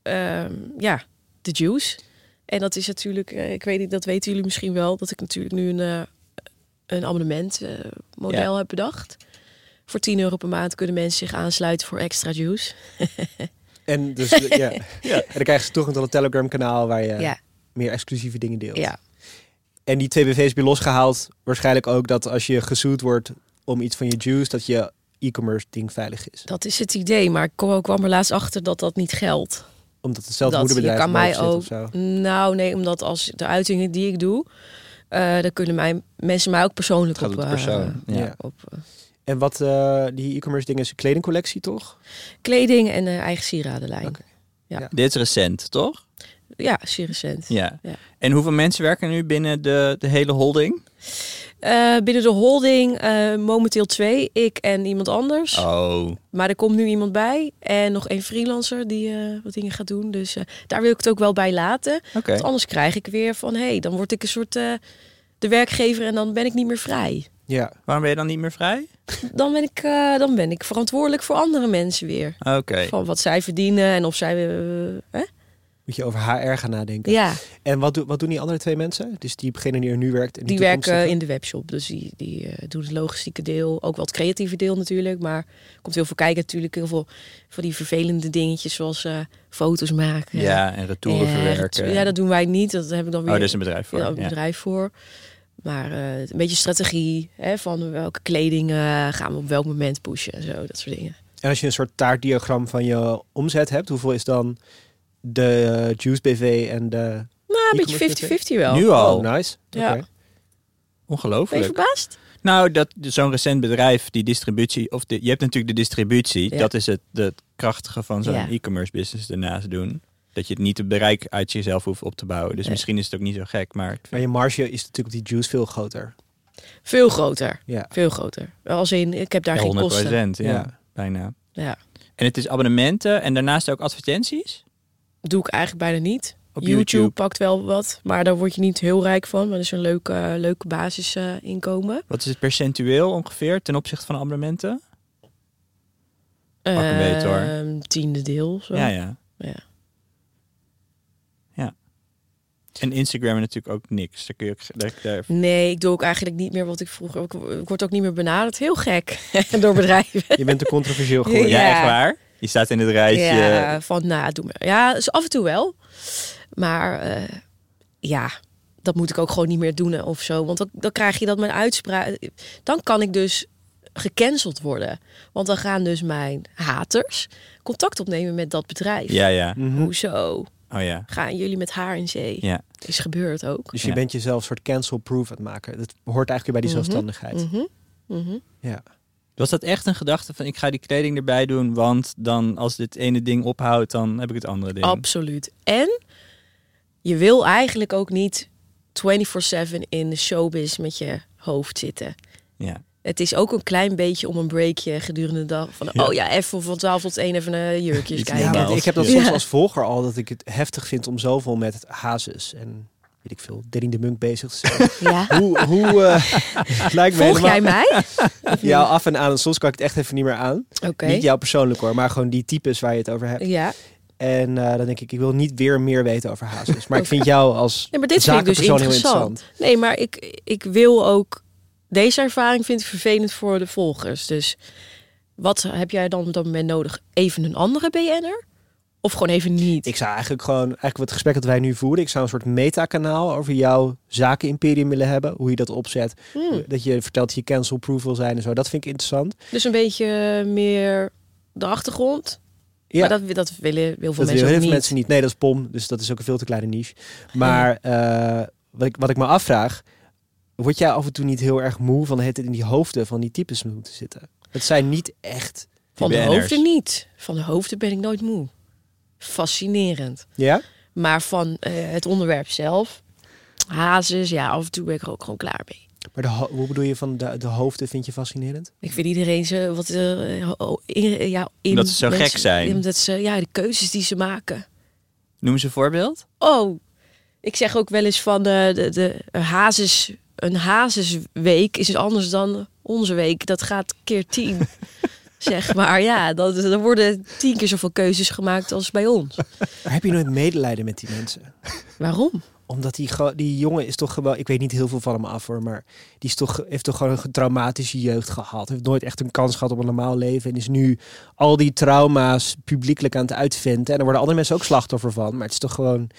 ehm, ja, de juice. En dat is natuurlijk, ik weet niet, dat weten jullie misschien wel, dat ik natuurlijk nu een, een abonnement eh, model Ja. heb bedacht. Voor 10 euro per maand kunnen mensen zich aansluiten voor extra juice. <laughs> En, dus, ja. <laughs> ja. en dan krijgen ze toegang tot een Telegram kanaal waar je Ja, meer exclusieve dingen deelt. ja. En die twee BV's heb je losgehaald. Waarschijnlijk ook dat als je gezoet wordt om iets van je juice, dat je e-commerce ding veilig is. dat is het idee. Maar ik kwam kwam er laatst achter dat dat niet geldt. Omdat het hetzelfde dat je moederbedrijf kan mij ook. zit of zo. Nou, nee, omdat als de uitingen die ik doe, eh dan kunnen mij, mensen mij ook persoonlijk op, eh, persoon. Ja. ja. op eh, En wat eh, die e-commerce dingen is een kledingcollectie, toch? kleding en eh, eigen sieradenlijn. Oké. Dit is recent, toch? Ja, zeer recent. Ja. Ja. En hoeveel mensen werken nu binnen de, de hele holding? Eh, binnen de holding eh, momenteel twee, ik en iemand anders. Oh. Maar er komt nu iemand bij en nog één freelancer die eh, wat dingen gaat doen. Dus eh, daar wil ik het ook wel bij laten. Oké. Want anders krijg ik weer van, hé, hey, dan word ik een soort eh, de werkgever en dan ben ik niet meer vrij. Ja. Waarom ben je dan niet meer vrij? Dan ben ik, eh, dan ben ik verantwoordelijk voor andere mensen weer. Oké. Van wat zij verdienen en of zij... eh, hè? Moet je over HR gaan nadenken. Ja, En wat, doen wat doen die andere twee mensen? Dus diegene die er nu werkt en die, die werken in de webshop. Dus die, die eh, doen het logistieke deel. Ook wel het creatieve deel natuurlijk. Maar er komt heel veel kijken natuurlijk. Heel veel van die vervelende dingetjes zoals eh, foto's maken. Ja, en retouren verwerken. Ja, dat doen wij niet. Dat heb ik dan Oh, weer daar is een bedrijf voor. ja, een Ja. bedrijf voor. Maar eh, een beetje strategie. Hè, van welke kleding eh, gaan we op welk moment pushen en zo. Dat soort dingen. En als je een soort taartdiagram van je omzet hebt, hoeveel is dan de eh, Juice BV en de... Nou, een beetje 50-50 wel. Nu al? Oh, nice. Ja. Oké. Ben je Ongelooflijk. verbaasd? Nou, dat zo'n recent bedrijf, die distributie, of de, je hebt natuurlijk de distributie. Ja. Dat is het, het krachtige van zo'n Ja. e-commerce business ernaast doen. Dat je het niet het bereik uit jezelf hoeft op te bouwen. Dus Nee. misschien is het ook niet zo gek, maar Maar je marge is natuurlijk op die Juice veel groter. Veel groter. Ja. Veel groter. Als in, ik heb daar ja, geen 100 kosten. ja, Ja. bijna. Ja. En het is abonnementen en daarnaast ook advertenties Doe ik eigenlijk bijna niet. op YouTube, YouTube. pakt wel wat, maar daar word je niet heel rijk van. Maar dat is een leuke, leuke basisinkomen. Wat is het percentueel ongeveer ten opzichte van abonnementen? Pak een beetje, hoor. Ehm, Tiende deel. Zo. Ja. Ja. Ja. En Instagram natuurlijk ook niks. Daar kun je ook, daar, daar- Nee, ik doe ook eigenlijk niet meer wat ik vroeger... Ik, ik word ook niet meer benaderd. Heel gek. <laughs> Door bedrijven. Je bent te controversieel geworden. ja. Ja. echt waar? Je staat in het rijtje. Ja, van nou, doe maar. Ja, dus af en toe wel. Maar eh, ja, dat moet ik ook gewoon niet meer doen of zo. Want dan, dan krijg je dat mijn uitspraak... Dan kan ik dus gecanceld worden. Want dan gaan dus mijn haters contact opnemen met dat bedrijf. Ja, ja. Mhm. Hoezo? Oh ja. Gaan jullie met haar in zee? Ja. Is gebeurd ook. Dus je Ja. bent jezelf een soort cancel-proof aan het maken. Dat hoort eigenlijk weer bij die Mhm. zelfstandigheid. Mhm, mhm. Ja. Was dat echt een gedachte van ik ga die kleding erbij doen, want dan als dit ene ding ophoudt, dan heb ik het andere ding. Absoluut. En je wil eigenlijk ook niet 24/7 in de showbiz met je hoofd zitten. Ja. Het is ook een klein beetje om een breakje gedurende de dag. Van, Ja. oh ja, even van 12 tot 1 even naar jurkjes Iets kijken. Ja, ik heb dat Ja. soms als volger al dat ik het heftig vind om zoveel met het hazes en weet ik veel, Danny de Munk bezig te zijn. <laughs> Ja. hoe hoe eh, <laughs> lijkt me Volg helemaal- jij mij? <laughs> Ja, af en aan. En soms kan ik het echt even niet meer aan. Oké. Niet jou persoonlijk hoor, maar gewoon die types waar je het over hebt. Ja. En eh, dan denk ik, ik wil niet weer meer weten over hazes. Maar ik vind jou als Nee, maar dit vind ik dus heel interessant. interessant. Nee, maar ik, ik wil ook... Deze ervaring vind ik vervelend voor de volgers. Dus wat heb jij dan op dat moment nodig? Even een andere BN'er? Of gewoon even niet? Ik zou eigenlijk gewoon, eigenlijk wat gesprek dat wij nu voeren, ik zou een soort metakanaal over jouw zakenimperium willen hebben. Hoe je dat opzet. Hmm. Dat je vertelt dat je cancel-proof wil zijn en zo. Dat vind ik interessant. Dus een beetje meer de achtergrond. Ja, Maar dat, dat willen heel veel dat mensen heel niet. veel mensen niet. Nee, dat is POM, dus dat is ook een veel te kleine niche. Maar eh, wat, ik, wat ik me afvraag, word jij af en toe niet heel erg moe van het in die hoofden van die types moeten zitten? Het zijn niet echt. Van de hoofden niet. Van de hoofden ben ik nooit moe. Fascinerend. Ja? Maar van eh, het onderwerp zelf, hazes, ja, af en toe ben ik er ook gewoon klaar mee. Maar de, ho- hoe bedoel je van de, de hoofden vind je fascinerend? Ik vind iedereen ze wat eh, ho- in, ja, in Dat ze zo gek zijn. Omdat ze ja de keuzes die ze maken. Noem een voorbeeld. Oh, ik zeg ook wel eens van de, de, de hazes, een hazesweek is anders dan onze week. Dat gaat keer tien. <laughs> zeg maar ja, dat, er worden tien keer zoveel keuzes gemaakt als bij ons. Maar heb je nooit medelijden met die mensen? Waarom? Omdat die, die jongen is toch gewoon, ik weet niet heel veel van hem af hoor, maar die is toch, heeft toch gewoon een traumatische jeugd gehad. Heeft nooit echt een kans gehad op een normaal leven. En is nu al die trauma's publiekelijk aan het uitventen. En er worden andere mensen ook slachtoffer van. Maar het is toch gewoon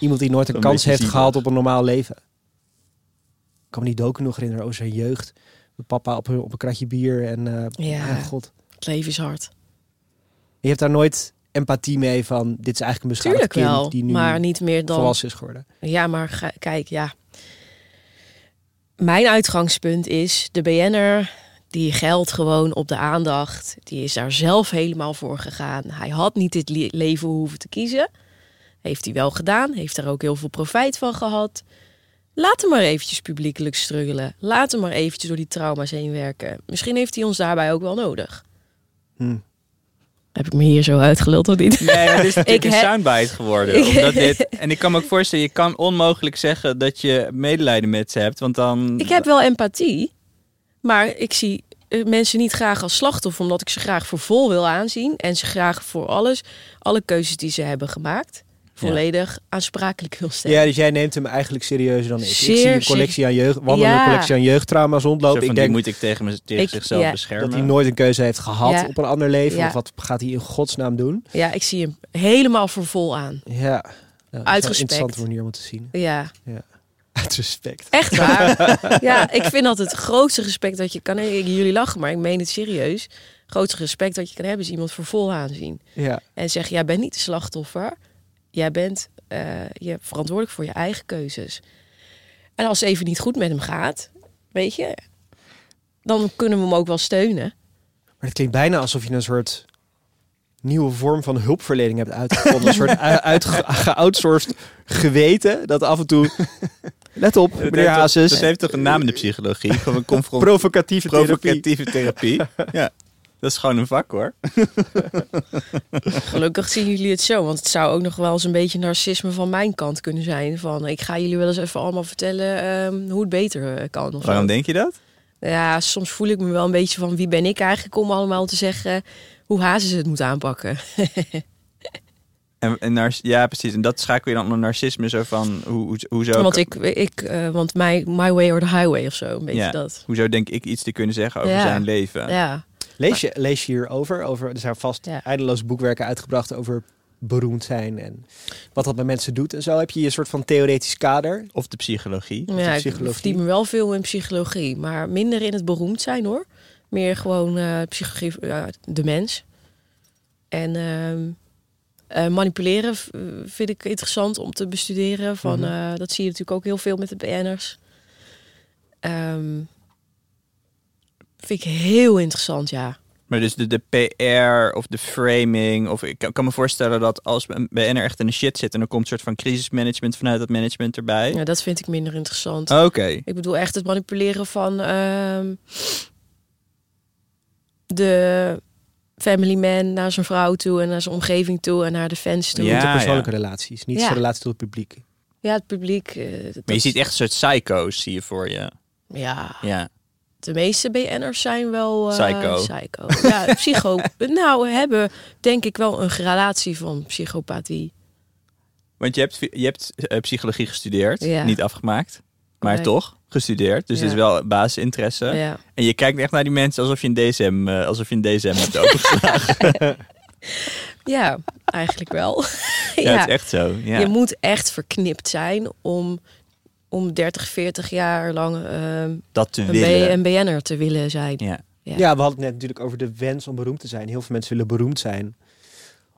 iemand die nooit een Een kans heeft gehad op een normaal leven. Kan me die docu nog herinneren over zijn jeugd. Met papa op een, op een kratje bier en eh Ja. ja, god. Het leven is hard. Je hebt daar nooit empathie mee van, dit is eigenlijk een beschadigd Tuurlijk kind wel, die nu maar niet meer dan volwassen is geworden. Ja, maar ga- kijk, ja. Mijn uitgangspunt is de BN'er die geldt gewoon op de aandacht. Die is daar zelf helemaal voor gegaan. Hij had niet dit le- leven hoeven te kiezen. Heeft hij wel gedaan. Heeft er ook heel veel profijt van gehad. Laat hem maar eventjes publiekelijk struggelen. Laat hem maar eventjes door die trauma's heen werken. Misschien heeft hij ons daarbij ook wel nodig. Hm. Heb ik me hier zo uitgeluld of niet? Nee, <laughs> dit is natuurlijk Ik een soundbite geworden. Ik- Omdat dit, en ik kan me ook voorstellen, je kan onmogelijk zeggen dat je medelijden met ze hebt. Want dan... Ik heb wel empathie, maar ik zie eh, mensen niet graag als slachtoffer, omdat ik ze graag voor vol wil aanzien en ze graag voor alles, alle keuzes die ze hebben gemaakt, volledig aansprakelijk wil stellen. Ja, dus jij neemt hem eigenlijk serieuzer dan ik. ik zie een collectie aan jeugd, wandelende Ja. collectie aan jeugdtrauma's rondlopen. van, Ik die denk moet ik tegen, me, tegen Ik- zichzelf ja. beschermen. dat hij nooit een keuze heeft gehad Ja. op een ander leven. Ja. Of wat gaat hij in godsnaam doen? Ja, ik zie hem helemaal voor vol aan. Ja. Nou, Uit respect. interessante manier om het te zien. Ja, <laughs> Uit respect. echt waar. <laughs> ja, ik vind dat het grootste respect dat je kan hebben. Jullie lachen, maar ik meen het serieus. Het grootste respect dat je kan hebben is iemand voor vol aanzien. Ja. En zeg, jij bent niet de slachtoffer. Jij bent eh, je bent verantwoordelijk voor je eigen keuzes. En als het even niet goed met hem gaat, weet je, dan kunnen we hem ook wel steunen. Maar het klinkt bijna alsof je een soort nieuwe vorm van hulpverlening hebt uitgevonden. een soort <laughs> u- uit, geoutsourced geweten. Dat af en toe... Let op, Dat meneer heeft toch- Hazes. Dat heeft toch een naam in de psychologie? Gewoon een confront- Provocatieve therapie. provocatieve therapie. ja, dat is gewoon een vak hoor. Gelukkig zien jullie het zo, want het zou ook nog wel eens een beetje narcisme van mijn kant kunnen zijn. Van, ik ga jullie wel eens even allemaal vertellen ehm, hoe het beter eh, kan. Zo. Waarom denk je dat? Ja, soms voel ik me wel een beetje van wie ben ik eigenlijk om allemaal te zeggen hoe Hazes het moet aanpakken. <laughs> En, en ja, precies. En dat schakel je dan onder narcisme zo van... Hoe, hoe, hoezo, Want ik, ik eh, want my, my way or the highway of zo, een beetje Ja. dat. hoezo denk ik iets te kunnen zeggen over Ja. zijn leven? Ja, Lees je, lees je hierover? Over, er zijn vast Ja. eindeloos boekwerken uitgebracht over beroemd zijn en wat dat met mensen doet en zo. Heb je een soort van theoretisch kader? Of de psychologie. ja ik psychologie. verdien me wel veel in psychologie, maar minder in het beroemd zijn hoor. Meer gewoon eh, psychologie, ja, de mens. En ehm, eh, manipuleren vind ik interessant om te bestuderen. Van, Mhm. eh, dat zie je natuurlijk ook heel veel met de BN'ers. Ehm, Vind ik heel interessant, ja. Maar dus de, de PR of de framing. Of ik kan, kan me voorstellen dat als een BN'er echt in de shit zit en er komt een soort van crisismanagement vanuit dat management erbij. ja. Dat vind ik minder interessant. Oké. Ik bedoel echt het manipuleren van ehm, de family man naar zijn vrouw toe en naar zijn omgeving toe en naar de fans toe. Ja. Niet de persoonlijke relaties, niet Ja. de relatie tot het publiek. Ja, het publiek. eh, Maar je ziet echt een soort psycho's zie je voor je. Ja, Ja. De meeste BN'ers zijn wel eh, Psycho. psycho. Ja, <laughs> psycho. nou, hebben denk ik wel een gradatie van psychopathie. Want je hebt, je hebt eh, psychologie gestudeerd, Ja. niet afgemaakt. Maar toch gestudeerd. Dus Ja. het is wel basisinteresse. Ja. En je kijkt echt naar die mensen alsof je een DSM, eh, alsof je een DSM hebt opengeslagen. <laughs> ja, eigenlijk wel. ja. het is echt zo. Je moet echt verknipt zijn om, om 30, 40 jaar lang ehm, dat te een, willen. B- een BN'er te willen zijn. Ja. Ja. Ja. we hadden het net natuurlijk over de wens om beroemd te zijn. Heel veel mensen willen beroemd zijn.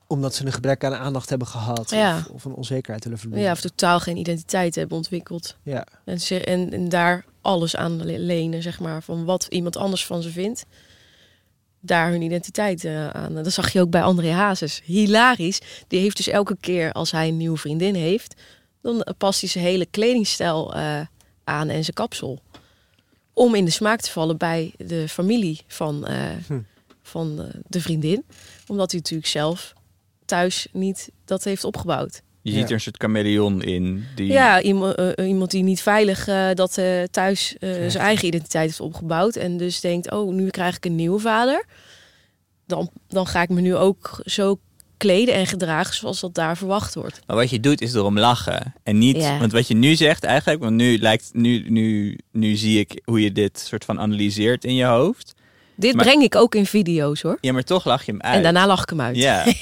Omdat ze een gebrek aan aandacht hebben gehad. Ja. Of, of een onzekerheid willen verliezen. Ja, of totaal geen identiteit hebben ontwikkeld. ja. En, ze, en, en daar alles aan le- lenen, zeg maar, van wat iemand anders van ze vindt. Daar hun identiteit eh, aan. Dat zag je ook bij André Hazes. Hilarisch. Die heeft dus elke keer als hij een nieuwe vriendin heeft, dan past hij zijn hele kledingstijl eh, aan en zijn kapsel. Om in de smaak te vallen bij de familie van, eh, Hm. van eh, de vriendin. Omdat hij natuurlijk zelf thuis niet dat heeft opgebouwd. Je Ja. ziet er een soort chameleon in. Die... Ja, iemand, iemand die niet veilig dat eh, thuis eh, zijn eigen identiteit heeft opgebouwd. En dus denkt, oh, nu krijg ik een nieuwe vader. Dan, dan ga ik me nu ook zo kleden en gedragen zoals dat daar verwacht wordt. Maar wat je doet is erom lachen. En niet, Ja. want wat je nu zegt eigenlijk, want nu lijkt, nu, nu, nu zie ik hoe je dit soort van analyseert in je hoofd. Dit Maar- breng ik ook in video's hoor. Ja, maar toch lach je hem uit. En daarna lach ik hem uit. Ja, <laughs>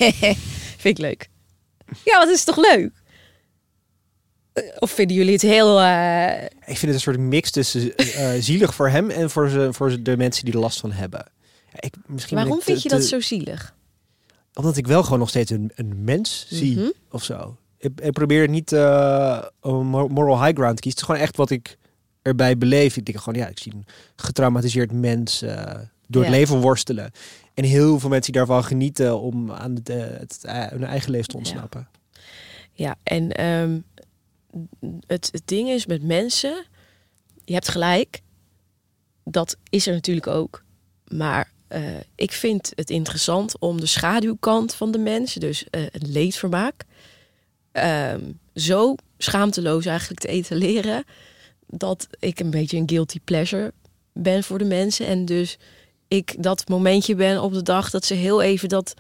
Vind ik leuk. Ja, wat is toch leuk? Eh, Of vinden jullie het heel... eh, Ik vind het een soort mix tussen eh, zielig voor hem en voor, ze, voor de mensen die er last van hebben. Ja, ik, misschien waarom ik te- vind je dat te- zo zielig? Omdat ik wel gewoon nog steeds een, een mens zie Mhm. of zo. Ik, ik probeer niet eh, een mor- moral high ground te kiezen. Het is gewoon echt wat ik erbij beleef. Ik denk gewoon, ja, ik zie een getraumatiseerd mens eh, door het leven worstelen. En heel veel mensen die daarvan genieten om aan het, eh, het, eh, hun eigen leven te ontsnappen. Ja, en ehm, het, het ding is met mensen, je hebt gelijk, dat is er natuurlijk ook. Maar eh, ik vind het interessant om de schaduwkant van de mens, dus eh het leedvermaak, ehm, zo schaamteloos eigenlijk te etaleren, dat ik een beetje een guilty pleasure ben voor de mensen. En dus ik dat momentje ben op de dag dat ze heel even dat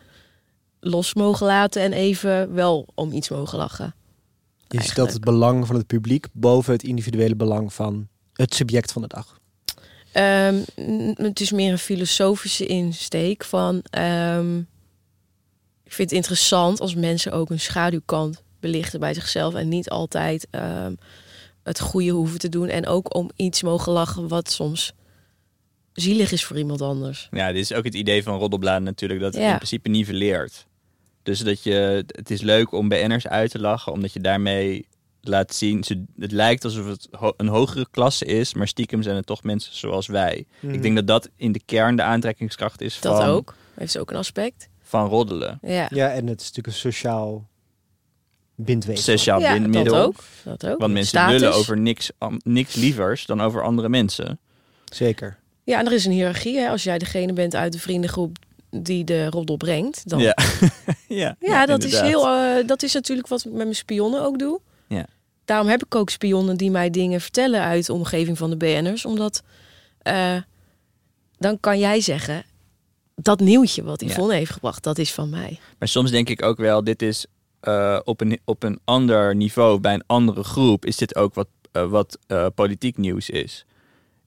los mogen laten en even wel om iets mogen lachen. Je stelt Eigenlijk. het belang van het publiek boven het individuele belang van het subject van de dag. Ehm, het is meer een filosofische insteek van. ehm, ik vind het interessant als mensen ook een schaduwkant belichten bij zichzelf en niet altijd ehm, het goede hoeven te doen en ook om iets mogen lachen wat soms zielig is voor iemand anders. ja, dit is ook het idee van roddelbladen natuurlijk, dat het Ja. in principe nivelleert. Dus dat je, het is leuk om BN'ers uit te lachen, omdat je daarmee laat zien, ze, het lijkt alsof het ho- een hogere klasse is, maar stiekem zijn het toch mensen zoals wij. Ik denk dat dat in de kern de aantrekkingskracht is Dat van, ook. Heeft ook een aspect. van roddelen. Ja, Ja, en het is natuurlijk een sociaal bindweefsel. Sociaal ja bindmiddel. dat ook. Dat ook. Want mensen Status. lullen over niks, niks lievers dan over andere mensen. Zeker. Ja, en er is een hiërarchie. Hè? Als jij degene bent uit de vriendengroep die de roddel brengt, dan Ja, <laughs> ja, Ja, dat, is heel, eh, dat is natuurlijk wat ik met mijn spionnen ook doe. Ja. Daarom heb ik ook spionnen die mij dingen vertellen uit de omgeving van de BN'ers. Omdat eh, dan kan jij zeggen, dat nieuwtje wat Ja. Yvonne heeft gebracht, dat is van mij. Maar soms denk ik ook wel, dit is eh, op, een, op een ander niveau, bij een andere groep, is dit ook wat, eh, wat politiek nieuws is.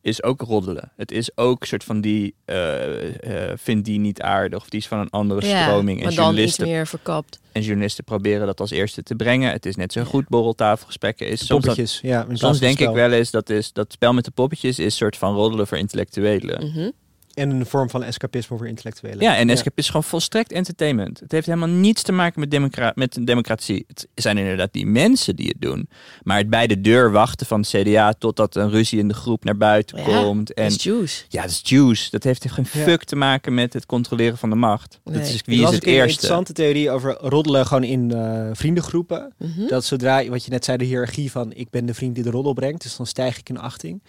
Is ook roddelen. Het is ook een soort van die, eh eh vindt die niet aardig, of die is van een andere stroming. En maar dan iets journalisten, meer verkapt. en journalisten proberen dat als eerste te brengen. Het is net zo goed borreltafelgesprekken is. Soms, Poppetjes, ja. soms denk ik wel eens dat is, dat spel met de poppetjes is een soort van roddelen voor intellectuelen. Mhm. En een vorm van escapisme voor intellectuelen. Ja, en escape is gewoon volstrekt entertainment. Het heeft helemaal niets te maken met, democra met democratie. Het zijn inderdaad die mensen die het doen. Maar het bij de deur wachten van het CDA totdat een ruzie in de groep naar buiten Ja, komt. En En is juice. ja, dat is juice. Dat heeft geen Ja. fuck te maken met het controleren van de macht. Dat is wie is het een keer een eerste. interessante theorie over roddelen gewoon in eh, vriendengroepen. Mhm. Dat zodra, wat je net zei, de hiërarchie van ik ben de vriend die de roddel brengt, dus dan stijg ik in achting.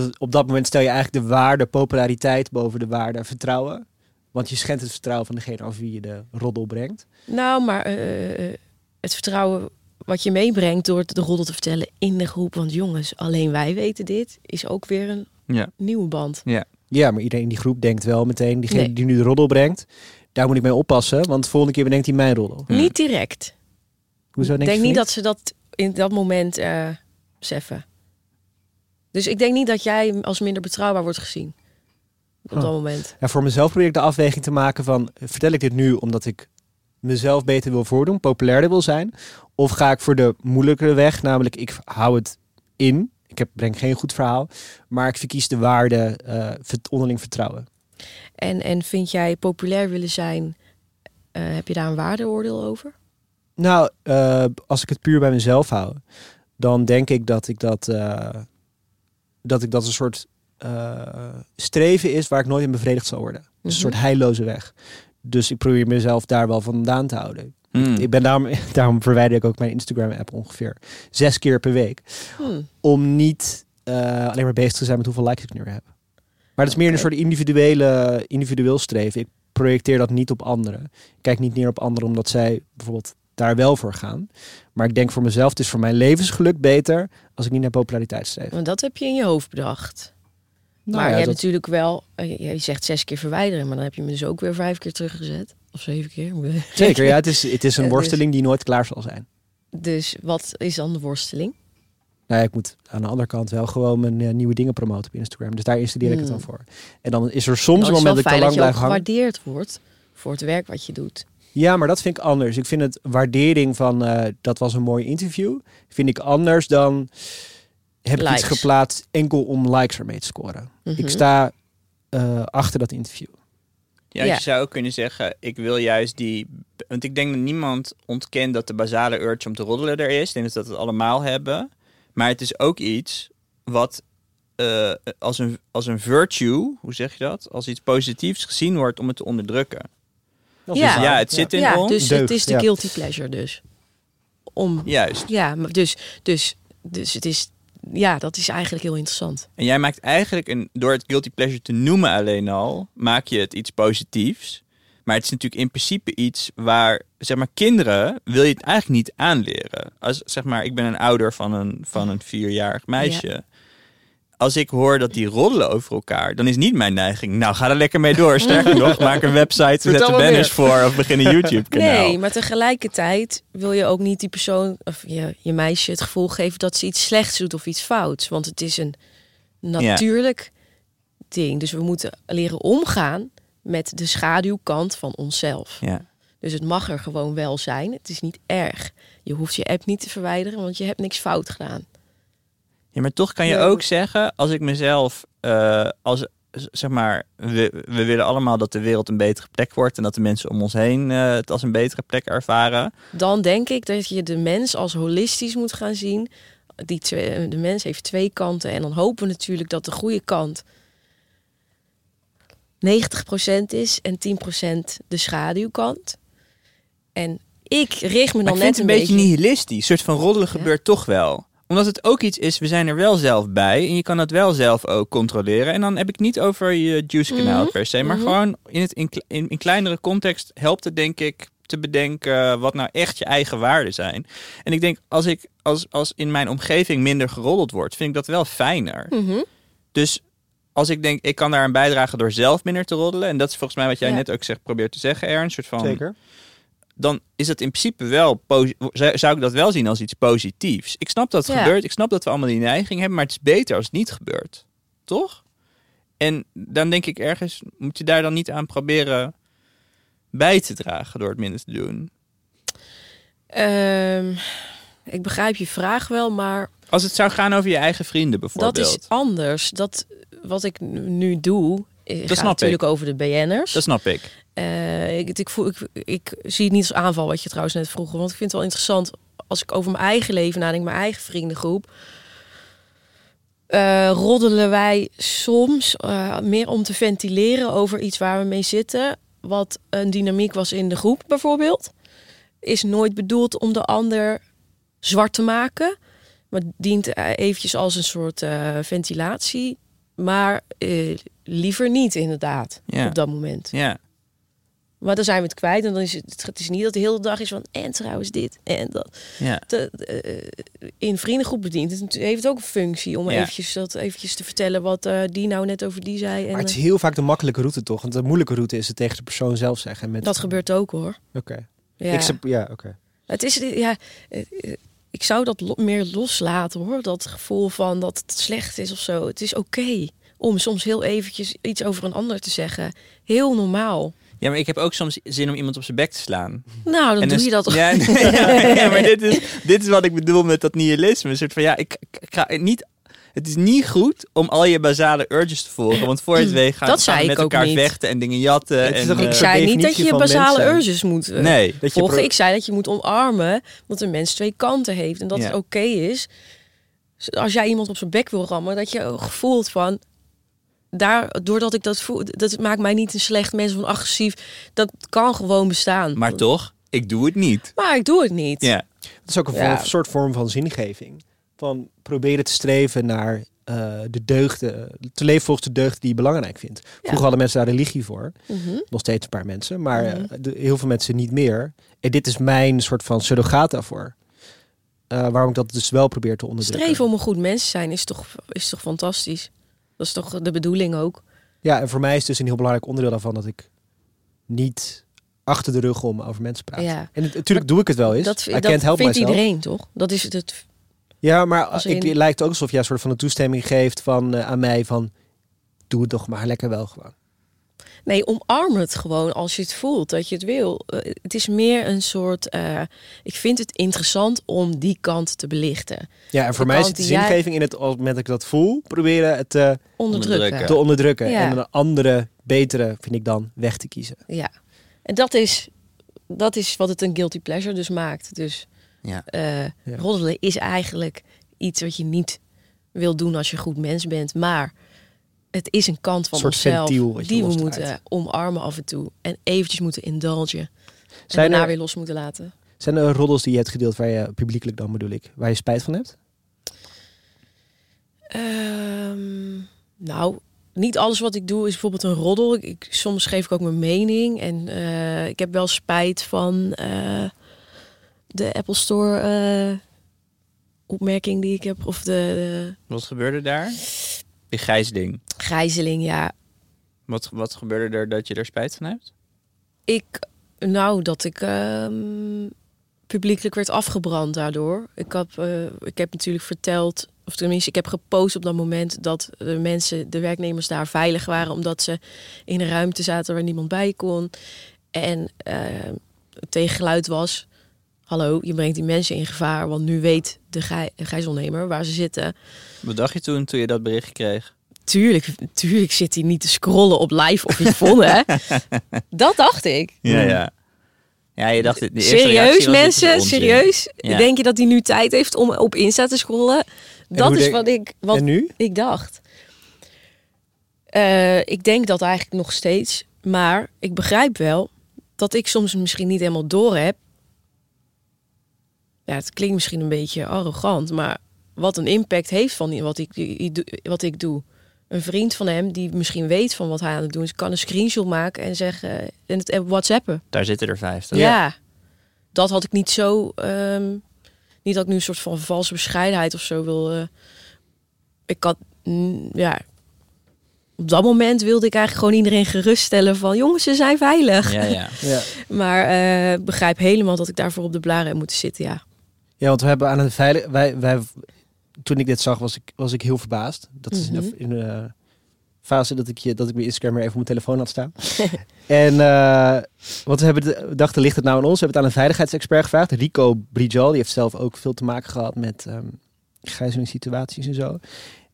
Dat op dat moment stel je eigenlijk de waarde populariteit boven de waarde vertrouwen. Want je schendt het vertrouwen van degene over wie je de roddel brengt. Nou, maar eh, eh, het vertrouwen wat je meebrengt door de roddel te vertellen in de groep. Want jongens, alleen wij weten dit, is ook weer een Ja. nieuwe band. Ja, maar iedereen in die groep denkt wel meteen, diegene Nee. die nu de roddel brengt, daar moet ik mee oppassen, want de volgende keer bedenkt hij mijn roddel. Niet direct. Hoezo Ik denk, denk je niet dat ze dat in dat moment eh beseffen. Dus ik denk niet dat jij als minder betrouwbaar wordt gezien. Op dat moment. Ja, voor mezelf probeer ik de afweging te maken van... vertel ik dit nu omdat ik mezelf beter wil voordoen, populairder wil zijn? Of ga ik voor de moeilijkere weg, namelijk ik hou het in. Ik heb, breng geen goed verhaal, maar ik verkies de waarde vert- onderling vertrouwen. En, en vind jij populair willen zijn, eh, heb je daar een waardeoordeel over? Nou, eh, als ik het puur bij mezelf hou, dan denk ik dat ik dat, dat, ik dat een soort eh, streven is waar ik nooit in bevredigd zal worden. Dus een Mhm. soort heilloze weg. Dus ik probeer mezelf daar wel vandaan te houden. Hmm. Ik ben daarom, <laughs> daarom verwijder ik ook mijn Instagram-app ongeveer zes keer per week. Hmm. Om niet eh, alleen maar bezig te zijn met hoeveel likes ik nu weer heb. Maar dat is meer een soort individuele, individueel streven. Ik projecteer dat niet op anderen. Ik kijk niet neer op anderen omdat zij bijvoorbeeld daar wel voor gaan. Maar ik denk voor mezelf, het is voor mijn levensgeluk beter als ik niet naar populariteit streef. Want dat heb je in je hoofd bedacht. Nou maar ja, je hebt dat- natuurlijk wel, eh, je je zegt zes keer verwijderen, maar dan heb je me dus ook weer vijf keer teruggezet. Of zeven keer. <laughs> Zeker, ja, het is, het is een worsteling die nooit klaar zal zijn. Dus wat is dan de worsteling? Nou ja, ik moet aan de andere kant wel gewoon mijn eh, nieuwe dingen promoten op Instagram. Dus daar installeer ik het dan Hmm. voor. En dan is er soms Dan een moment dat ik te lang dat je blijf hangen. gewaardeerd wordt voor het werk wat je doet. Ja, maar dat vind ik anders. Ik vind het waardering van eh, dat was een mooi interview. Vind ik anders dan heb ik iets geplaatst enkel om likes ermee te scoren. Mhm. Ik sta eh, achter dat interview. Ja, Ja. je zou ook kunnen zeggen, ik wil juist die... Want ik denk dat niemand ontkent dat de basale urge om te roddelen er is. Ik denk dat we dat allemaal hebben. Maar het is ook iets wat eh, als, een, als een virtue, hoe zeg je dat? Als iets positiefs gezien wordt om het te onderdrukken. Dat Ja. Ja, het zit in ja, ons. dus het is de ja. guilty pleasure dus. Om, Juist. ja, maar dus, dus, dus het is, ja, dat is eigenlijk heel interessant. En jij maakt eigenlijk, een, door het guilty pleasure te noemen alleen al, maak je het iets positiefs. Maar het is natuurlijk in principe iets waar, zeg maar, kinderen wil je het eigenlijk niet aanleren. Als, zeg maar, ik ben een ouder van een, van een vierjarig meisje. Als ik hoor dat die roddelen over elkaar, dan is niet mijn neiging, nou ga er lekker mee door. Sterker nog, <laughs> maak een website, zet de banners voor of begin een <laughs> YouTube kanaal. Nee, maar tegelijkertijd wil je ook niet die persoon of je, je meisje het gevoel geven dat ze iets slechts doet of iets fouts. Want het is een natuurlijk ding. Dus we moeten leren omgaan met de schaduwkant van onszelf. Ja. Dus het mag er gewoon wel zijn. Het is niet erg. Je hoeft je app niet te verwijderen, want je hebt niks fout gedaan. Ja, maar toch kan je ook zeggen, als ik mezelf, eh, als zeg maar, we, we willen allemaal dat de wereld een betere plek wordt en dat de mensen om ons heen eh, het als een betere plek ervaren. Dan denk ik dat je de mens als holistisch moet gaan zien. Die twee, de mens heeft twee kanten. En dan hopen we natuurlijk dat de goede kant 90% is en 10% de schaduwkant. En ik richt me dan net het een beetje, beetje nihilistisch. Een soort van roddelen Ja. gebeurt toch wel. Omdat het ook iets is, we zijn er wel zelf bij en je kan dat wel zelf ook controleren. En dan heb ik niet over je juice kanaal Mhm. per se, maar Mhm. gewoon in, het, in, in, in kleinere context helpt het denk ik te bedenken wat nou echt je eigen waarden zijn. En ik denk, als ik als, als in mijn omgeving minder geroddeld wordt, vind ik dat wel fijner. Mhm. Dus als ik denk, ik kan daar een bijdragen door zelf minder te roddelen. En dat is volgens mij wat jij Ja. net ook zegt, probeert te zeggen, Ernst. Soort van, Zeker. Dan is dat in principe wel, zou ik dat wel zien als iets positiefs. Ik snap dat het Ja. gebeurt. Ik snap dat we allemaal die neiging hebben. Maar het is beter als het niet gebeurt. Toch? En dan denk ik ergens, moet je daar dan niet aan proberen bij te dragen door het minder te doen. Ehm, ik begrijp je vraag wel, maar Als het zou gaan over je eigen vrienden bijvoorbeeld. dat is anders. Dat wat ik nu doe, eh, gaat snap natuurlijk over de BN'ers. Dat snap ik. Eh, ik, ik, voel, ik, ik zie het niet als aanval wat je trouwens net vroeg. Want ik vind het wel interessant als ik over mijn eigen leven nadenk, mijn eigen vriendengroep. eh, roddelen wij soms eh, meer om te ventileren over iets waar we mee zitten. Wat een dynamiek was in de groep bijvoorbeeld. Is nooit bedoeld om de ander zwart te maken. Maar dient eventjes als een soort ventilatie. Maar liever niet inderdaad Ja. op dat moment. Ja. Maar dan zijn we het kwijt. En dan is het, het is niet dat de hele dag is van... En trouwens dit en dat. Ja. De, eh, in vriendengroep dient het heeft ook een functie... om Ja. eventjes, dat, eventjes te vertellen wat eh, die nou net over die zei. En, Maar het is eh, heel vaak de makkelijke route toch? Want de moeilijke route is het tegen de persoon zelf zeggen. Met... dat gebeurt ook hoor. Oké. Ja. Ik sep- ja, oké. Het is, ja, ik zou dat lo- meer loslaten hoor. Dat gevoel van dat het slecht is of zo. Het is oké om soms heel eventjes iets over een ander te zeggen. Heel normaal. Ja, maar ik heb ook soms zin om iemand op zijn bek te slaan. Nou, dan doe dus- je dat toch. <laughs> Ja, maar dit is, dit is wat ik bedoel met dat nihilisme. Een soort van, ja, ik, ik ga niet... Het is niet goed om al je basale urges te volgen. Want voor je het weet gaan, we met elkaar niet. vechten en dingen jatten. Het is en, eh, Ik zei niet dat je van basale mensen. urges moet eh, Nee. Dat je volgen. Ik zei dat je moet omarmen dat een mens twee kanten heeft en dat Ja. het oké is. Als jij iemand op zijn bek wil rammen, dat je ook voelt van daar, doordat ik dat voel, dat maakt mij niet een slecht mens of een agressief. Dat kan gewoon bestaan. Maar toch, ik doe het niet. Maar ik doe het niet. Ja. Het is ook een Ja. soort vorm van zingeving. Van proberen te streven naar eh, de deugden, te leven volgens de deugden die je belangrijk vindt. Vroeger hadden mensen daar religie voor. Mhm. Nog steeds een paar mensen, maar Mhm. eh, de- heel veel mensen niet meer. En dit is mijn soort van surrogaat daarvoor. Eh, waarom ik dat dus wel probeer te onderdrukken. Streven om een goed mens te zijn is toch, is toch fantastisch. Dat is toch de bedoeling ook. Ja, en voor mij is dus een heel belangrijk onderdeel daarvan dat ik niet achter de rug om over mensen praat. Ja. En natuurlijk doe ik het wel eens. Dat, I dat vindt iedereen toch? Dat is het. Ja, maar Als ik, in- lijkt ook alsof jij een soort van een toestemming geeft van, eh, aan mij van... Doe het toch maar lekker wel gewoon. Nee, omarm het gewoon als je het voelt dat je het wil. Eh, het is meer een soort. eh, ik vind het interessant om die kant te belichten. Ja, en voor De mij is het de die jij- zingeving in het, op het moment dat ik dat voel, proberen het eh, Onderdrukken. Onderdrukken. te onderdrukken. Ja. En een andere, betere, vind ik dan, weg te kiezen. Ja. En dat is, dat is wat het een guilty pleasure dus maakt. Dus Ja. eh, roddelen is eigenlijk iets wat je niet wil doen als je een goed mens bent. Maar het is een kant van Een soort onszelf ventiel die we moeten omarmen af en toe. En eventjes moeten indulgen. En Zijn daarna er- weer los moeten laten. Zijn er roddels die je hebt gedeeld waar je publiekelijk dan bedoel ik, waar je spijt van hebt? Ehm, nou, niet alles wat ik doe is bijvoorbeeld een roddel. Ik, ik- soms geef ik ook mijn mening. En eh, ik heb wel spijt van eh, de Apple Store eh, opmerking die ik heb. Of de, de Wat gebeurde daar? Die gijzeling. Gijzeling, ja. Wat, wat gebeurde er dat je er spijt van hebt? Ik, nou, dat ik ehm, publiekelijk werd afgebrand daardoor. Ik heb, eh, ik heb natuurlijk verteld, of tenminste, ik heb gepost op dat moment dat de mensen, de werknemers daar veilig waren, omdat ze in een ruimte zaten waar niemand bij kon. En eh, het tegengeluid was: Hallo, je brengt die mensen in gevaar, want nu weet de gij- gijzelnemer waar ze zitten. Wat dacht je toen, toen je dat bericht kreeg? Tuurlijk, tuurlijk zit hij niet te scrollen op live of Yvonne, hè? <laughs> Dat dacht ik. Ja, ja. Ja, je dacht... eerste reactie Serieus, mensen? Serieus? Ja. Denk je dat hij nu tijd heeft om op Insta te scrollen? Dat is denk- wat ik, wat en nu? ik dacht. Eh, ik denk dat eigenlijk nog steeds. Maar ik begrijp wel dat ik soms misschien niet helemaal door heb. Ja, het klinkt misschien een beetje arrogant, maar wat een impact heeft van wat ik, wat ik doe. Een vriend van hem die misschien weet van wat hij aan het doen is, kan een screenshot maken en zeggen en het en whatsappen. Daar zitten er vijftig. Ja. Dat had ik niet zo. ehm, niet dat ik nu een soort van valse bescheidenheid of zo wil. eh, ik had. mm, ja. Op dat moment wilde ik eigenlijk gewoon iedereen geruststellen van jongens, ze zijn veilig. Ja, ja. <laughs> Ja. Maar eh, ik begrijp helemaal dat ik daarvoor op de blaren heb moeten zitten. Ja. Ja, want we hebben aan een veilig... Wij, wij, toen ik dit zag, was ik, was ik heel verbaasd. Dat is in Mhm. de, in de fase dat ik, je, dat ik mijn Instagram weer even op mijn telefoon had staan. <laughs> en eh want we hebben dachten, ligt het nou aan ons? We hebben het aan een veiligheidsexpert gevraagd. Rico Brijal, die heeft zelf ook veel te maken gehad met ehm gijzelingssituaties en zo.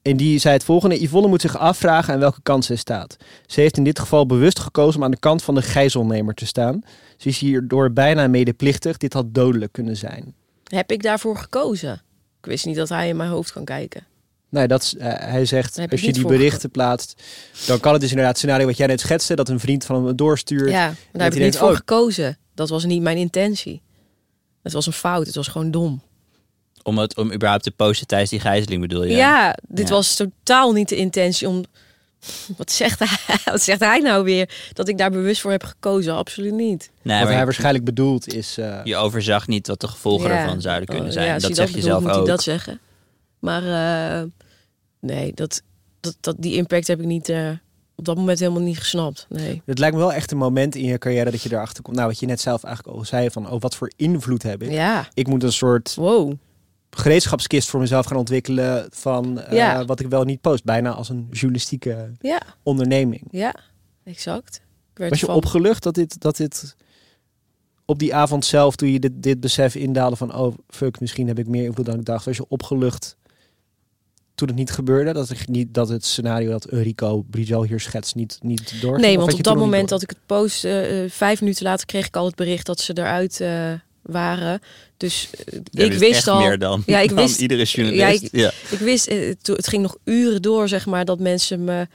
En die zei het volgende. Yvonne moet zich afvragen aan welke kant zij staat. Ze heeft in dit geval bewust gekozen om aan de kant van de gijzelnemer te staan. Ze is hierdoor bijna medeplichtig. Dit had dodelijk kunnen zijn. Heb ik daarvoor gekozen? Ik wist niet dat hij in mijn hoofd kan kijken. Nee, dat is, eh, hij zegt, als je die berichten plaatst, dan kan het dus inderdaad het scenario wat jij net schetste, dat een vriend van hem het doorstuurt. Ja, maar daar heb ik niet denkt, voor oh. gekozen. Dat was niet mijn intentie. Het was een fout. Het was gewoon dom. Om, het, om überhaupt te posten tijdens die gijzeling bedoel je? Ja, dit Ja. was totaal niet de intentie om... <laughs> Wat zegt, hij, <laughs> wat zegt hij nou weer? Dat ik daar bewust voor heb gekozen? Absoluut niet. Nee, Wat maar hij waarschijnlijk bedoelt is... eh, je overzag niet wat de gevolgen Ja. ervan zouden kunnen Oh, zijn. ja, dat zeg je zelf moet ook. hij dat zeggen. Maar eh, nee, dat, dat, dat, die impact heb ik niet, eh, op dat moment helemaal niet gesnapt. Nee. Het lijkt me wel echt een moment in je carrière dat je erachter komt. Nou, wat je net zelf eigenlijk al zei, van oh, wat voor invloed heb ik? Ja, Ik moet een soort wow. Gereedschapskist voor mezelf gaan ontwikkelen van eh, wat ik wel niet post. Bijna als een journalistieke Ja, onderneming. ja, exact. Ik werd Was je van- opgelucht dat dit, dat dit op die avond zelf, toen je dit, dit besef indaalde van, oh fuck, misschien heb ik meer invloed dan ik dacht. Was je opgelucht toen het niet gebeurde? Dat, het niet, dat het scenario dat Rico Brijal hier schetst niet, niet doorging? Nee, want op dat moment door? dat ik het post, eh, eh, vijf minuten later kreeg ik al het bericht dat ze eruit waren. Dus eh, ik wist al. meer dan, Ja, ik <laughs> dan wist- iedere journalist. Ja, Ja, Ik wist, eh, het het ging nog uren door, zeg maar, dat mensen me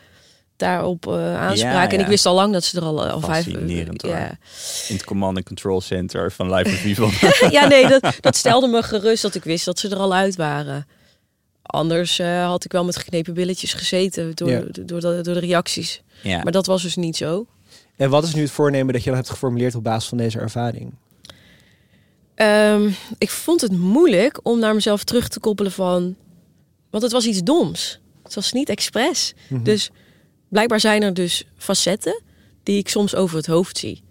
daarop eh, aanspraken. Ja, En ik wist al lang dat ze er al, al vijf... Fascinerend, ja. In het command and control center van Live Revival. <laughs> ja, nee, dat, <laughs> dat stelde me gerust dat ik wist dat ze er al uit waren. Anders eh, had ik wel met geknepen billetjes gezeten door, Ja. door, de, door de reacties. ja. Maar dat was dus niet zo. En wat is nu het voornemen dat je dan hebt geformuleerd op basis van deze ervaring? Ehm, ik vond het moeilijk om naar mezelf terug te koppelen van... Want het was iets doms. Het was niet expres. Mhm. Dus blijkbaar zijn er dus facetten die ik soms over het hoofd zie.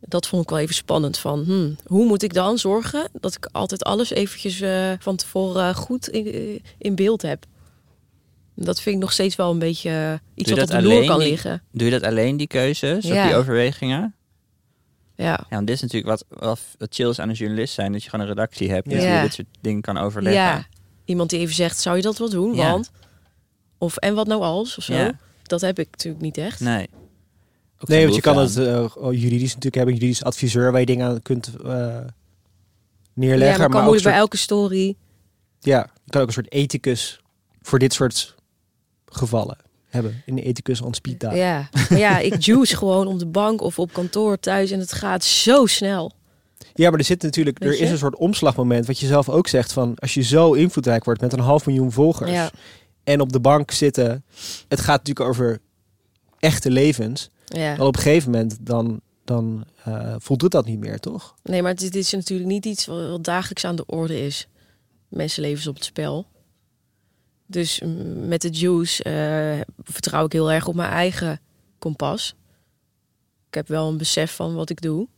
Dat vond ik wel even spannend. Van, hmm, hoe moet ik dan zorgen dat ik altijd alles eventjes eh, van tevoren goed in, eh, in beeld heb? Dat vind ik nog steeds wel een beetje eh, iets wat je op de loer kan die- liggen. Doe je dat alleen, die keuzes, of die overwegingen? Ja. Ja, want dit is natuurlijk wat, wat, wat chill is aan een journalist zijn. Dat je gewoon een redactie hebt. Ja. je dit soort dingen kan overleggen. ja, iemand die even zegt, zou je dat wel doen? Ja. Want, of en wat nou als, of zo. Ja. Dat heb ik natuurlijk niet echt. Nee. Ook Nee, want je kan het eh, oh, juridisch natuurlijk hebben, een juridisch adviseur waar je dingen aan kunt eh, neerleggen. ja, maar kan ook moeilijk bij soort, elke story. ja, je kan ook een soort ethicus voor dit soort gevallen hebben. Een ethicus on speed dial. Ja, ja, ik juice <laughs> gewoon op de bank of op kantoor thuis en het gaat zo snel. Ja, maar er zit natuurlijk, er is een soort omslagmoment, wat je zelf ook zegt van, als je zo invloedrijk wordt met een half miljoen volgers Ja, en op de bank zitten, het gaat natuurlijk over echte levens. ja. Dan op een gegeven moment dan, dan eh, voldoet dat niet meer, toch? Nee, maar dit is natuurlijk niet iets wat wat dagelijks aan de orde is. Mensenlevens op het spel. Dus met de juice eh, vertrouw ik heel erg op mijn eigen kompas. Ik heb wel een besef van wat ik doe.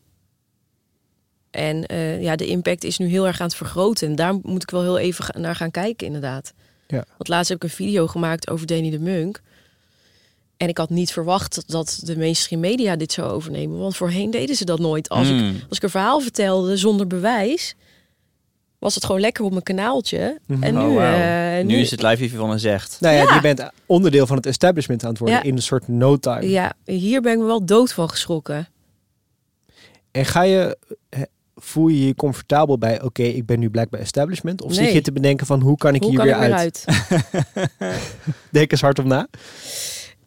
En eh, ja, de impact is nu heel erg aan het vergroten. En daar moet ik wel heel even naar gaan kijken, inderdaad. Ja. Want laatst heb ik een video gemaakt over Danny de Munk. En ik had niet verwacht dat de mainstream media dit zou overnemen. Want voorheen deden ze dat nooit. Als, ik, Hmm. als ik een verhaal vertelde zonder bewijs, was het gewoon lekker op mijn kanaaltje. Mhm. En nu, Oh, eh, nu is het live even van een zegt. Nou ja, Ja. je bent onderdeel van het establishment aan het worden Ja. in een soort no time. Ja, hier ben ik me wel dood van geschrokken. En ga je, eh, voel je je comfortabel bij, oké, ik ben nu blijkbaar establishment? Of zit Nee. je te bedenken van, hoe kan ik Hoe hier kan weer ik weer uit? uit? <laughs> Denk eens hard op na.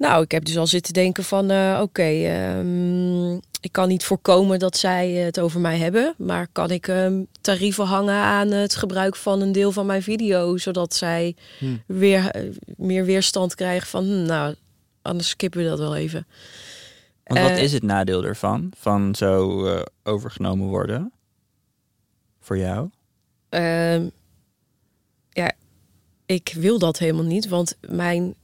Nou, ik heb dus al zitten denken van, eh, oké, ehm, ik kan niet voorkomen dat zij het over mij hebben, maar kan ik ehm, tarieven hangen aan het gebruik van een deel van mijn video, zodat zij Hmm. weer eh, meer weerstand krijgen van, hm, nou, anders skippen we dat wel even. Want wat Eh, is het nadeel ervan? Van zo eh, overgenomen worden? Voor jou? Ehm, ja, ik wil dat helemaal niet, want mijn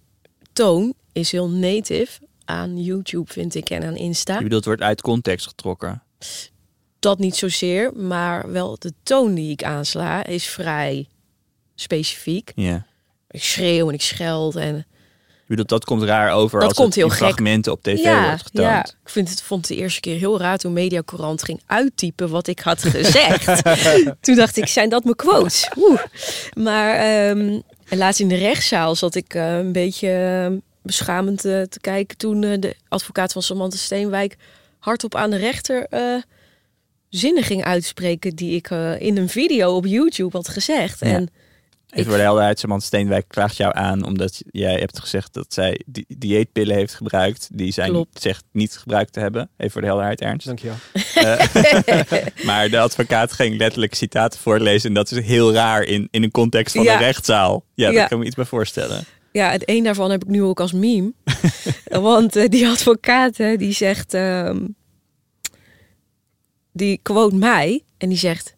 toon is heel native aan YouTube, vind ik, en aan Insta. Je bedoelt, het wordt uit context getrokken. Dat niet zozeer, maar wel de toon die ik aansla is vrij specifiek. Ja. Ik schreeuw en ik scheld en Je bedoelt, dat komt raar over Dat als komt heel fragmenten op tv ja, wordt getoond. ja, ik vind het, vond het de eerste keer heel raar toen Mediacorant ging uittypen wat ik had gezegd. <laughs> toen dacht ik, zijn dat mijn quotes? Oeh. Maar En laatst in de rechtszaal zat ik eh, een beetje beschamend eh, te kijken toen eh, de advocaat van Samantha Steenwijk hardop aan de rechter eh, zinnen ging uitspreken die ik eh, in een video op YouTube had gezegd. Ja. En Even voor de helderheid, Samantha Steenwijk klaagt jou aan omdat jij hebt gezegd dat zij di dieetpillen heeft gebruikt die zij Klopt. zegt niet gebruikt te hebben. Even voor de helderheid, Ernst. Dankjewel. <laughs> Maar de advocaat ging letterlijk citaten voorlezen en dat is heel raar in, in een context van Ja. een rechtszaal. Ja, Ja. daar kan ik me iets bij voorstellen. Ja, het een daarvan heb ik nu ook als meme. <laughs> Want eh, die advocaat hè, die zegt, ehm, die quote mij en die zegt: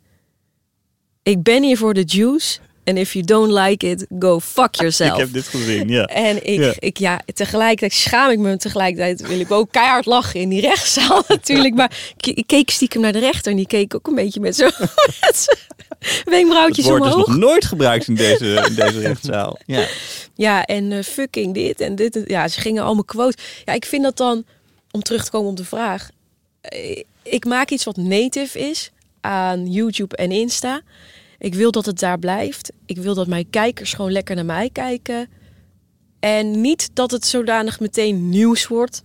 Ik ben hier voor de juice. And if you don't like it, go fuck yourself. <laughs> Ik heb dit gezien, ja. En ik, Ja. ik, ja, tegelijkertijd schaam ik me. Tegelijkertijd wil ik ook keihard lachen in die rechtszaal <laughs> natuurlijk. Maar ik, ik keek stiekem naar de rechter en die keek ook een beetje met zo'n <laughs> met zo'n Het wenkbrauwtjes is omhoog. nog nooit gebruikt in deze, in deze rechtszaal. <laughs> Ja. Ja, en eh, fucking dit en dit. Ja, ze gingen allemaal quotes. Ja, ik vind dat dan, om terug te komen op de vraag. eh, Ik maak iets wat native is aan YouTube en Insta. Ik wil dat het daar blijft. Ik wil dat mijn kijkers gewoon lekker naar mij kijken. En niet dat het zodanig meteen nieuws wordt.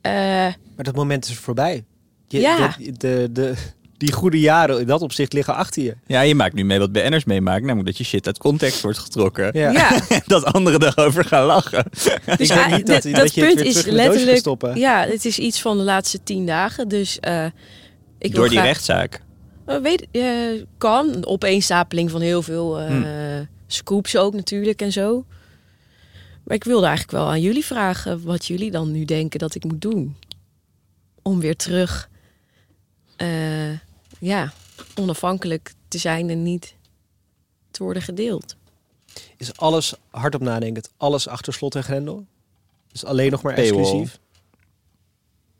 Eh, Maar dat moment is voorbij. Je, Ja. de, de, de, die goede jaren in dat opzicht liggen achter je. ja, je maakt nu mee wat BN'ers meemaken. Namelijk dat je shit uit context wordt getrokken. Ja. <laughs> dat anderen daarover gaan lachen. dus denk ja, niet dat- dat, dat je het punt weer is letterlijk. stoppen. Ja, het is iets van de laatste tien dagen. Dus eh, ik wil Door die graag- rechtszaak. Uh, weet, eh, kan. Een opeenstapeling van heel veel eh, scoops ook natuurlijk en zo. Maar ik wilde eigenlijk wel aan jullie vragen wat jullie dan nu denken dat ik moet doen. Om weer terug, eh, ja, onafhankelijk te zijn en niet te worden gedeeld. Is alles hardop nadenkend, alles achter slot en grendel? Dus alleen nog maar Paywall. exclusief?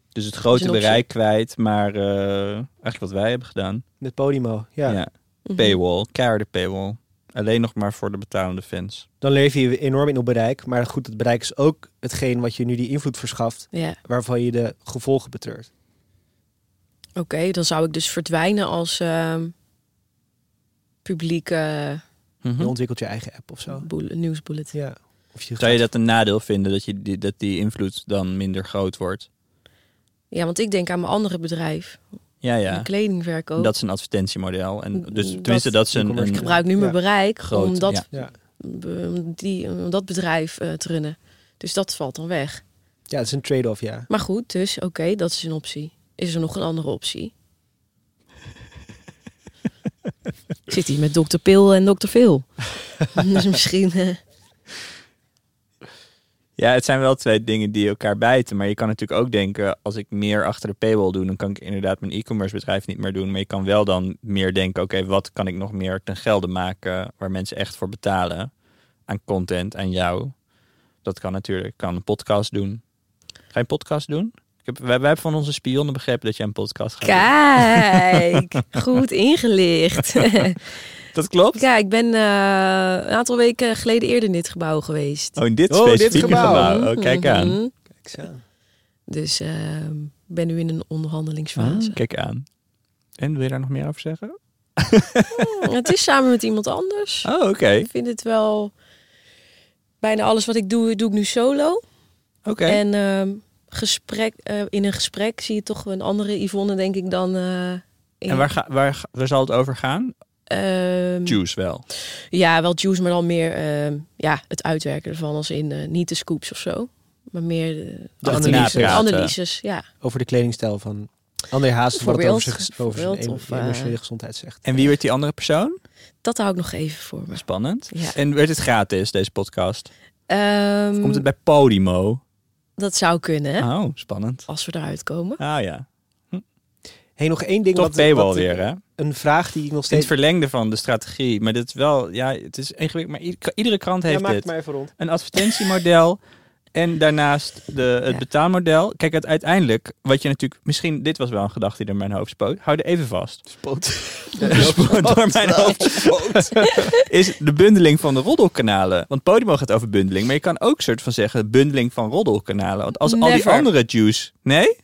Dus het grote bereik kwijt, maar eh, eigenlijk wat wij hebben gedaan. Met Podimo, ja. Ja. Mhm. Paywall, keiharde paywall. Alleen nog maar voor de betalende fans. Dan leef je enorm in op bereik. Maar goed, het bereik is ook hetgeen wat je nu die invloed verschaft. Ja, Waarvan je de gevolgen betreurt. Oké. dan zou ik dus verdwijnen als ehm publieke Mhm. Je ontwikkelt je eigen app of zo. nieuwsbulletin. Ja. Of je Zou je dat een nadeel vinden dat, je die, dat die invloed dan minder groot wordt? Ja, want ik denk aan mijn andere bedrijf. Ja, ja. kledingverkoop. Dat is een advertentiemodel. En dus Dat- tenminste, dat is een, e-commerce ik gebruik nu mijn Ja. bereik groot, om dat, ja. Die, om dat bedrijf eh, te runnen. Dus dat valt dan weg. ja, het is een trade-off, ja. Maar goed, dus oké, dat is een optie. Is er nog een andere optie? <laughs> Zit hier met dokter Pil en dokter Phil. <laughs> dus misschien... eh, Ja, het zijn wel twee dingen die elkaar bijten. Maar je kan natuurlijk ook denken, als ik meer achter de paywall doe, dan kan ik inderdaad mijn e-commerce bedrijf niet meer doen. Maar je kan wel dan meer denken, oké, wat kan ik nog meer ten gelde maken waar mensen echt voor betalen aan content, aan jou. Dat kan natuurlijk. Ik kan een podcast doen. Ga je een podcast doen? Heb, wij hebben van onze spionnen begrepen dat jij een podcast gaat doen. Kijk, <laughs> goed ingelicht. <laughs> Dat klopt? ja, ik ben eh, een aantal weken geleden eerder in dit gebouw geweest. Oh, in dit Oh, dit specifieke gebouw. gebouw. Oh, kijk aan. Mhm. Kijk aan. Dus ik ben nu in een onderhandelingsfase. Ah, kijk aan. En wil je daar nog meer over zeggen? Het is samen met iemand anders. <laughs> Oh, oké. Ik vind het wel... Bijna alles wat ik doe, doe ik nu solo. Oké. En ehm, gesprek, eh, in een gesprek zie je toch een andere Yvonne, denk ik, dan... eh, in, En waar, ga, waar, waar zal het over gaan? Ehm, Juice wel. Ja, wel juice, maar dan meer ehm, ja, het uitwerken ervan. Als in eh, niet de scoops of zo. Maar meer de, De Achterna analyse de praten. analyses. Ja. over de kledingstijl van André Haas. Wat het over zijn, over zijn Bijvoorbeeld, of, emotionele gezondheid zegt. En wie werd die andere persoon? Dat hou ik nog even voor me. Spannend. Ja. En werd het gratis, deze podcast? Ehm, Of komt het bij Podimo? Dat zou kunnen, hè? Oh, spannend. Als we eruit komen. Ah ja. Hey, nog één ding. Toch wat, paywall wat- weer, hè? Een vraag die ik nog In het steeds... verlengde van de strategie. Maar dit is wel, ja, het is ingewikkeld. Maar ieder- iedere krant Ja, heeft maak het dit. maar even rond. Een advertentiemodel. En daarnaast de, het Ja. betaalmodel. Kijk, het uiteindelijk, wat je natuurlijk, misschien, dit was wel een gedachte die door mijn hoofd spoot. Hou er even vast. Spoot. <laughs> door mijn hoofd spoot. <laughs> <laughs> is de bundeling van de roddelkanalen. Want Podimo gaat over bundeling. Maar je kan ook soort van zeggen bundeling van roddelkanalen. Want als al die andere juice... Nee?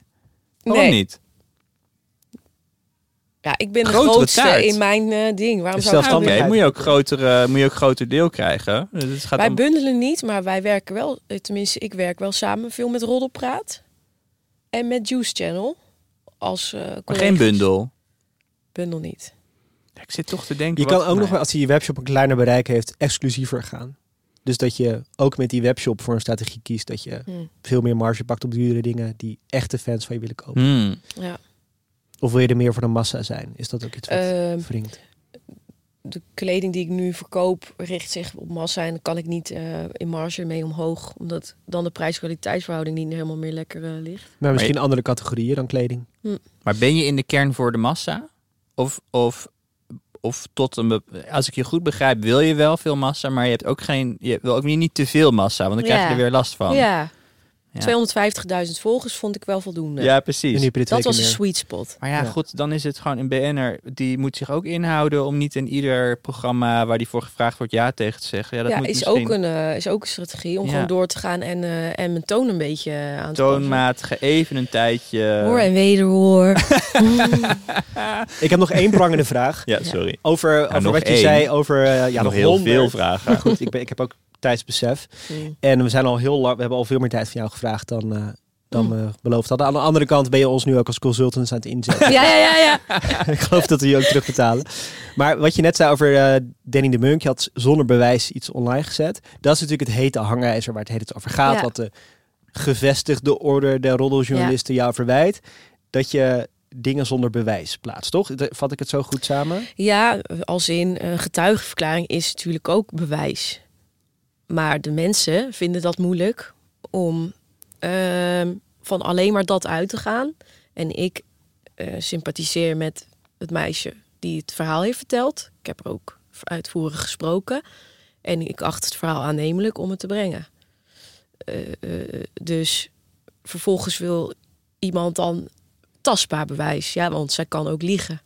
Waarom Nee. niet? Ja, ik ben de Grotere grootste taart. in mijn eh, ding. Waarom Dus zou ik zelfstandigheid. moet je ook groter, eh, moet je ook groter deel krijgen. Dus het gaat Wij om- bundelen niet, maar wij werken wel, eh, tenminste ik werk wel samen veel met Roddelpraat en met Juice Channel. Als eh maar geen bundel. Bundel niet. Ja, Ik zit toch te denken. Je kan ook nog, nou wel, als je je webshop een kleiner bereik heeft, exclusiever gaan. Dus dat je ook met die webshop voor een strategie kiest dat je Hm. veel meer marge pakt op dure dingen die echte fans van je willen kopen. Hmm. Ja. Of wil je er meer voor de massa zijn? Is dat ook iets wat Ehm, wringt? de kleding die ik nu verkoop richt zich op massa en dan kan ik niet eh, in marge mee omhoog, omdat dan de prijs-kwaliteitsverhouding niet helemaal meer lekker eh, ligt. Maar misschien andere categorieën dan kleding. Maar ben je in de kern voor de massa? Of, of, of tot een. Als ik je goed begrijp, wil je wel veel massa, maar je hebt ook geen. Je wil ook niet, niet te veel massa, want dan krijg je Ja. er weer last van. Ja, Ja. 250.000 volgers vond ik wel voldoende. Ja, precies. dat was een sweet spot. Maar ja, Ja. goed, dan is het gewoon een BN'er. Die moet zich ook inhouden om niet in ieder programma waar die voor gevraagd wordt ja tegen te zeggen. Ja, dat ja, moet is, misschien ook een, eh, is ook een strategie om Ja. gewoon door te gaan en, eh, en mijn toon een beetje eh, aan te toonmatige, even een tijdje. Hoor en wederhoor. <laughs> Ik heb nog één prangende vraag. Ja, sorry. Over, over wat je zei over ja, nog nog heel honderd. veel vragen. Maar goed, ik, ben, ik heb ook tijdsbesef. Mm. En we zijn al heel lang, we hebben al veel meer tijd van jou gevraagd dan, eh, dan Mm. we beloofd hadden. Aan de andere kant ben je ons nu ook als consultants aan het inzetten. Ja, ja, ja, ja. <laughs> ik geloof dat we je ook terugbetalen. Maar wat je net zei over eh, Danny de Munk, je had zonder bewijs iets online gezet. Dat is natuurlijk het hete hangijzer waar het hele over gaat. Ja. Wat de gevestigde orde der roddeljournalisten jou verwijt. Dat je dingen zonder bewijs plaatst, toch? Vat ik het zo goed samen? Ja, als in een getuigenverklaring is natuurlijk ook bewijs. Maar de mensen vinden dat moeilijk om ehm, van alleen maar dat uit te gaan. En ik eh, sympathiseer met het meisje die het verhaal heeft verteld. Ik heb er ook uitvoerig gesproken. En ik acht het verhaal aannemelijk om het te brengen. Eh, eh, dus vervolgens wil iemand dan tastbaar bewijs. Ja, want zij kan ook liegen.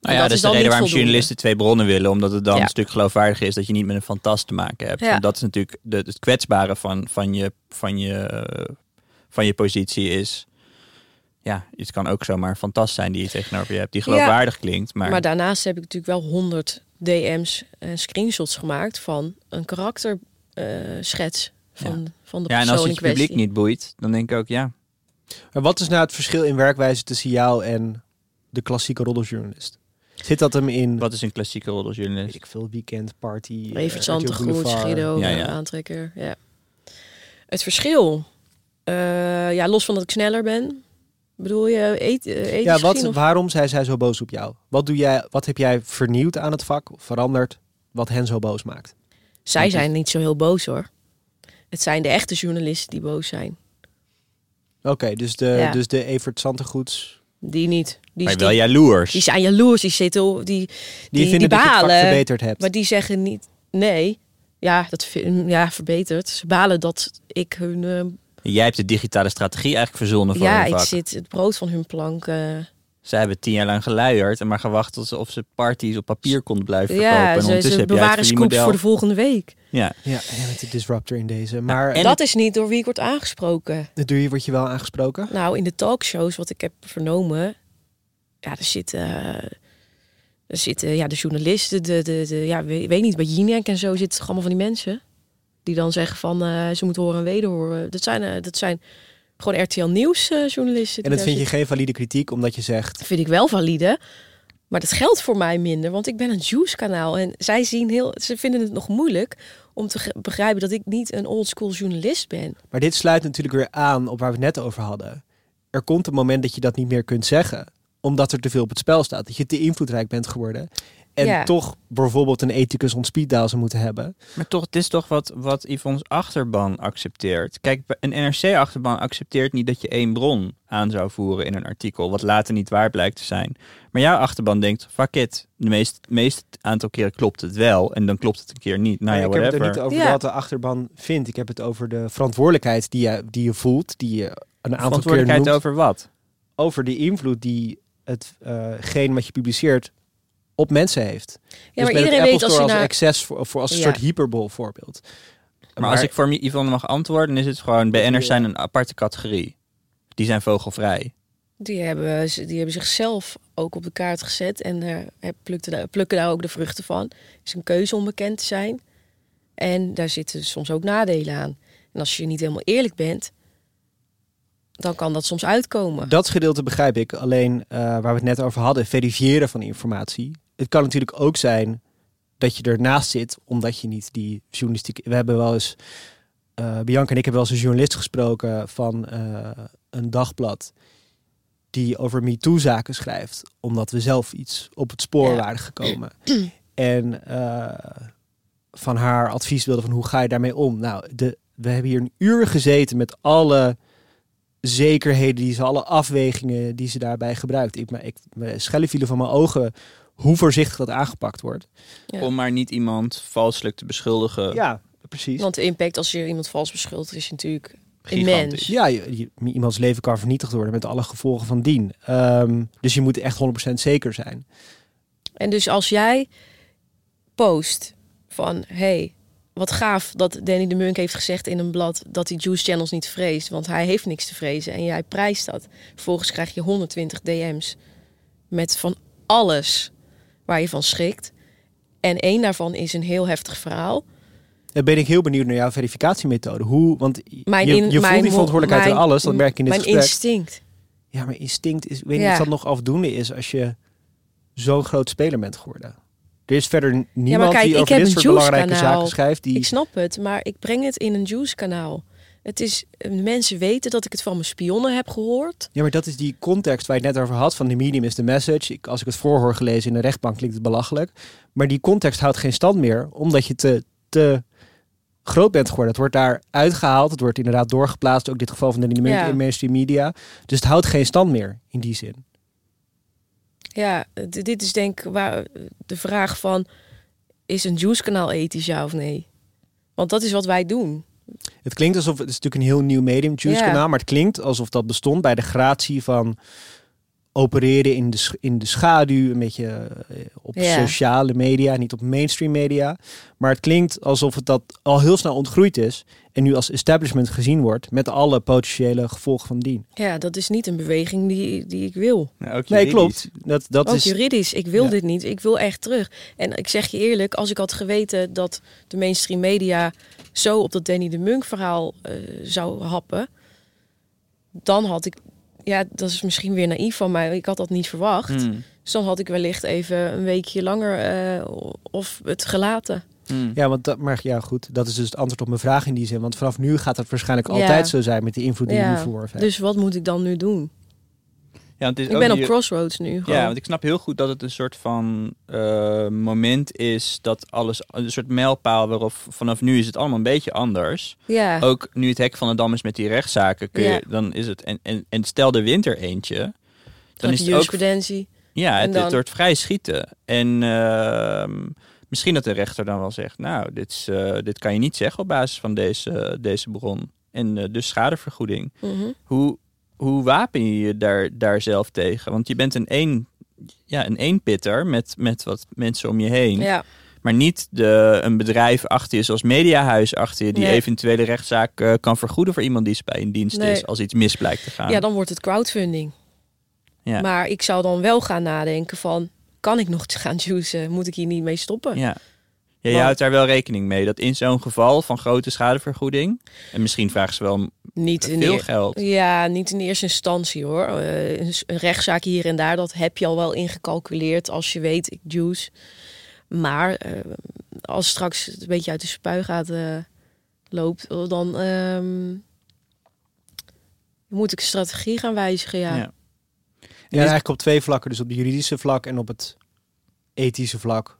Nou ja, dat dat is de reden waarom voldoende. journalisten twee bronnen willen. Omdat het dan Ja. een stuk geloofwaardiger is dat je niet met een fantast te maken hebt. Ja. En dat is natuurlijk de, het kwetsbare van, van, je, van, je, van je positie is... Ja, het kan ook zomaar een fantast zijn die je tegenover je hebt. Die Ja. geloofwaardig klinkt. Maar, Maar daarnaast heb ik natuurlijk wel 100 DM's en screenshots gemaakt van een karakterschets van, van de ja, en persoon als het publiek kwestie. niet boeit, dan denk ik ook ja. Maar wat is nou het verschil in werkwijze tussen jou en de klassieke roddeljournalist? Zit dat hem in, Wat is een klassieke weet roddeljournalist? ik veel, weekend, party, Evert? Guido, Ja, ja, ja. aantrekker. Ja. Het verschil. Eh, ja, los van dat ik sneller ben. Bedoel je eet, eh, Ja, wat, of- waarom zijn zij zo boos op jou? Wat, doe jij, wat heb jij vernieuwd aan het vak, of veranderd, wat hen zo boos maakt? Zij zijn niet zo heel boos hoor. Het zijn de echte journalisten die boos zijn. Oké, dus, de, Ja. dus de Evert Zantegoeds, Die niet. Die, Maar die, wel jaloers. die zijn jaloers, die zitten, die, die, die, vinden dat je het balen. verbeterd hebt. Maar die zeggen niet nee. Ja, dat vind, ja, verbeterd. Ze balen dat ik hun. eh, Jij hebt de digitale strategie eigenlijk verzonnen voor ja, ik zit het brood van hun plank. eh, Zij hebben tien jaar lang geluierd en maar gewacht tot ze, of ze parties op papier konden blijven verkopen. ja, en ze, ondertussen ze heb jij het bewaren scoops voor de volgende week. Ja, Ja, bent de disruptor in deze. Maar en dat is niet door wie ik word aangesproken. doe je, word je wel aangesproken? Nou, in de talkshows wat ik heb vernomen, ja, er zitten, er zitten ja, de journalisten, de, de, de ja, weet, weet niet, bij Jinek en zo zitten toch allemaal van die mensen die dan zeggen van eh, ze moeten horen en wederhoren. Dat zijn, eh, dat zijn gewoon RTL Nieuws eh, journalisten. En dat vind je geen valide kritiek, omdat je zegt... Dat vind ik wel valide. Maar dat geldt voor mij minder, want ik ben een Juice kanaal. En zij zien heel, ze vinden het nog moeilijk om te begrijpen dat ik niet een oldschool journalist ben. Maar dit sluit natuurlijk weer aan op waar we het net over hadden. Er komt een moment dat je dat niet meer kunt zeggen, omdat er te veel op het spel staat. Dat je te invloedrijk bent geworden. En Ja. toch bijvoorbeeld een ethicus on speed dial zou moeten hebben. maar toch, het is toch wat, wat Yvonne's achterban accepteert. Kijk, een NRC-achterban accepteert niet dat je één bron aan zou voeren in een artikel, wat later niet waar blijkt te zijn. Maar jouw achterban denkt, fuck it, de meest, meest aantal keren klopt het wel en dan klopt het een keer niet. Nou ja, ik heb het er niet over Ja. wat de achterban vindt. Ik heb het over de verantwoordelijkheid die je, die je voelt, die je een aantal keer Verantwoordelijkheid noemt. over wat? Over de invloed die het eh, geen wat je publiceert op mensen heeft. Ja, Dus maar iedereen Apple weet als je als naar... access voor, voor als een Ja. soort hyperbol voorbeeld. Maar, als ik voor Yvonne mag antwoorden, dan is het gewoon. BN'ers zijn een aparte categorie. Die zijn vogelvrij. Die hebben, ze- die hebben zichzelf ook op de kaart gezet en plukken, daar, plukken daar ook de vruchten van. Het is een keuze om bekend te zijn. En daar zitten soms ook nadelen aan. En als je niet helemaal eerlijk bent, dan kan dat soms uitkomen. Dat gedeelte begrijp ik. Alleen eh, waar we het net over hadden, verifiëren van informatie. Het kan natuurlijk ook zijn dat je ernaast zit omdat je niet die journalistiek. We hebben wel eens. eh, Bianca en ik hebben wel eens een journalist gesproken van eh, een dagblad. Die over MeToo-zaken schrijft. Omdat we zelf iets op het spoor Ja. waren gekomen. <clears throat> en eh, van haar advies wilden van hoe ga je daarmee om. Nou, de, we hebben hier een uur gezeten met alle zekerheden die ze, alle afwegingen die ze daarbij gebruikt. Ik, maar ik, schellen vielen van mijn ogen hoe voorzichtig dat aangepakt wordt. Ja. Om maar niet iemand valselijk te beschuldigen. Ja, precies. Want de impact als je iemand vals beschuldigt is natuurlijk Gigantisch. immens. Ja, je, je- iemands leven kan vernietigd worden met alle gevolgen van dien. Ehm, dus je moet echt 100% zeker zijn. En dus als jij post van... hey, wat gaaf dat Danny de Munk heeft gezegd in een blad... dat hij Juice Channels niet vreest, want hij heeft niks te vrezen. En jij prijst dat. Vervolgens krijg je 120 DM's met van alles waar je van schrikt. En één daarvan is een heel heftig verhaal. Dan ben ik heel benieuwd naar jouw verificatiemethode. Hoe, want Mijn je, in- je voelt mijn die verantwoordelijkheid in alles. Dat merk ik in dit Mijn gesprek. instinct. Ja, maar instinct is... Weet Ja. of dat nog afdoende is als je zo'n groot speler bent geworden. Er is verder niemand kijk, die over dit soort belangrijke zaken schrijft. Die... Ik snap het, maar ik breng het in een Juice-kanaal. Het is, mensen weten dat ik het van mijn spionnen heb gehoord. Ja, maar dat is die context waar je het net over had. Van de medium is de message. Ik, als ik het voorhoor gelezen in de rechtbank klinkt het belachelijk. Maar die context houdt geen stand meer. Omdat je te, te groot bent geworden. Het wordt daar uitgehaald. Het wordt inderdaad doorgeplaatst. Ook in dit geval van de Ja. in mainstream media. Dus het houdt geen stand meer in die zin. Ja, dit is denk ik waar de vraag van... is een Juice-kanaal ethisch, ja of nee? Want dat is wat wij doen. Het klinkt alsof het is natuurlijk een heel nieuw medium, Juice kanaal, maar het klinkt alsof dat bestond bij de gratie van opereren in de, in de schaduw, een beetje eh, op Ja. sociale media, niet op mainstream media. Maar het klinkt alsof het dat al heel snel ontgroeid is en nu als establishment gezien wordt met alle potentiële gevolgen van dien. Ja, dat is niet een beweging die, die ik wil. Nou, ook Nee, klopt. Dat, dat Ook is. juridisch. Ik wil Ja. dit niet. Ik wil echt terug. En ik zeg je eerlijk, als ik had geweten dat de mainstream media zo op dat Danny de Munk verhaal eh, zou happen, dan had ik, ja, dat is misschien weer naïef van mij. Ik had dat niet verwacht. Hmm. Dus dan had ik wellicht even een weekje langer eh, of het gelaten. Hmm. Ja, want dat, maar ja, goed. Dat is dus het antwoord op mijn vraag in die zin. Want vanaf nu gaat het waarschijnlijk Ja. altijd zo zijn met die invloed die je Ja, nu verworven hebt. Dus wat moet ik dan nu doen? Ja, want het is Ik ook ben op die- crossroads nu. gewoon. Ja, want ik snap heel goed dat het een soort van eh, moment is dat alles, een soort mijlpaal waarop vanaf nu is het allemaal een beetje anders. ja. Ook nu het hek van de dam is met die rechtszaken, kun je, Ja. dan is het, en, en, en stel de winter eentje, dan is het ook, jurisprudentie. ja, en het, dan- het wordt vrij schieten. En ehm, misschien dat de rechter dan wel zegt, nou, dit, is, eh, dit kan je niet zeggen op basis van deze, deze bron. En eh, dus schadevergoeding. Mhm. Hoe, hoe wapen je je daar, daar zelf tegen? Want je bent een één, ja, een eenpitter met, met wat mensen om je heen. Ja. Maar niet de, een bedrijf achter je, zoals Mediahuis achter je, die Nee. eventuele rechtszaak eh, kan vergoeden voor iemand die bij in dienst Nee. is als iets mis blijkt te gaan. ja, dan wordt het crowdfunding. Ja. Maar ik zou dan wel gaan nadenken van... kan ik nog gaan juicen? Moet ik hier niet mee stoppen? ja. Ja, je houdt daar wel rekening mee dat in zo'n geval van grote schadevergoeding, en misschien vragen ze wel Niet in veel de, geld. Ja, niet in eerste instantie hoor. Eh, een, rechtszaak hier en daar, dat heb je al wel ingecalculeerd als je weet, ik juice. Maar eh, als straks het een beetje uit de spuigaten eh, loopt, dan ehm, moet ik strategie gaan wijzigen. Ja. Ja. Ja, eigenlijk op twee vlakken. Dus op het juridische vlak en op het ethische vlak.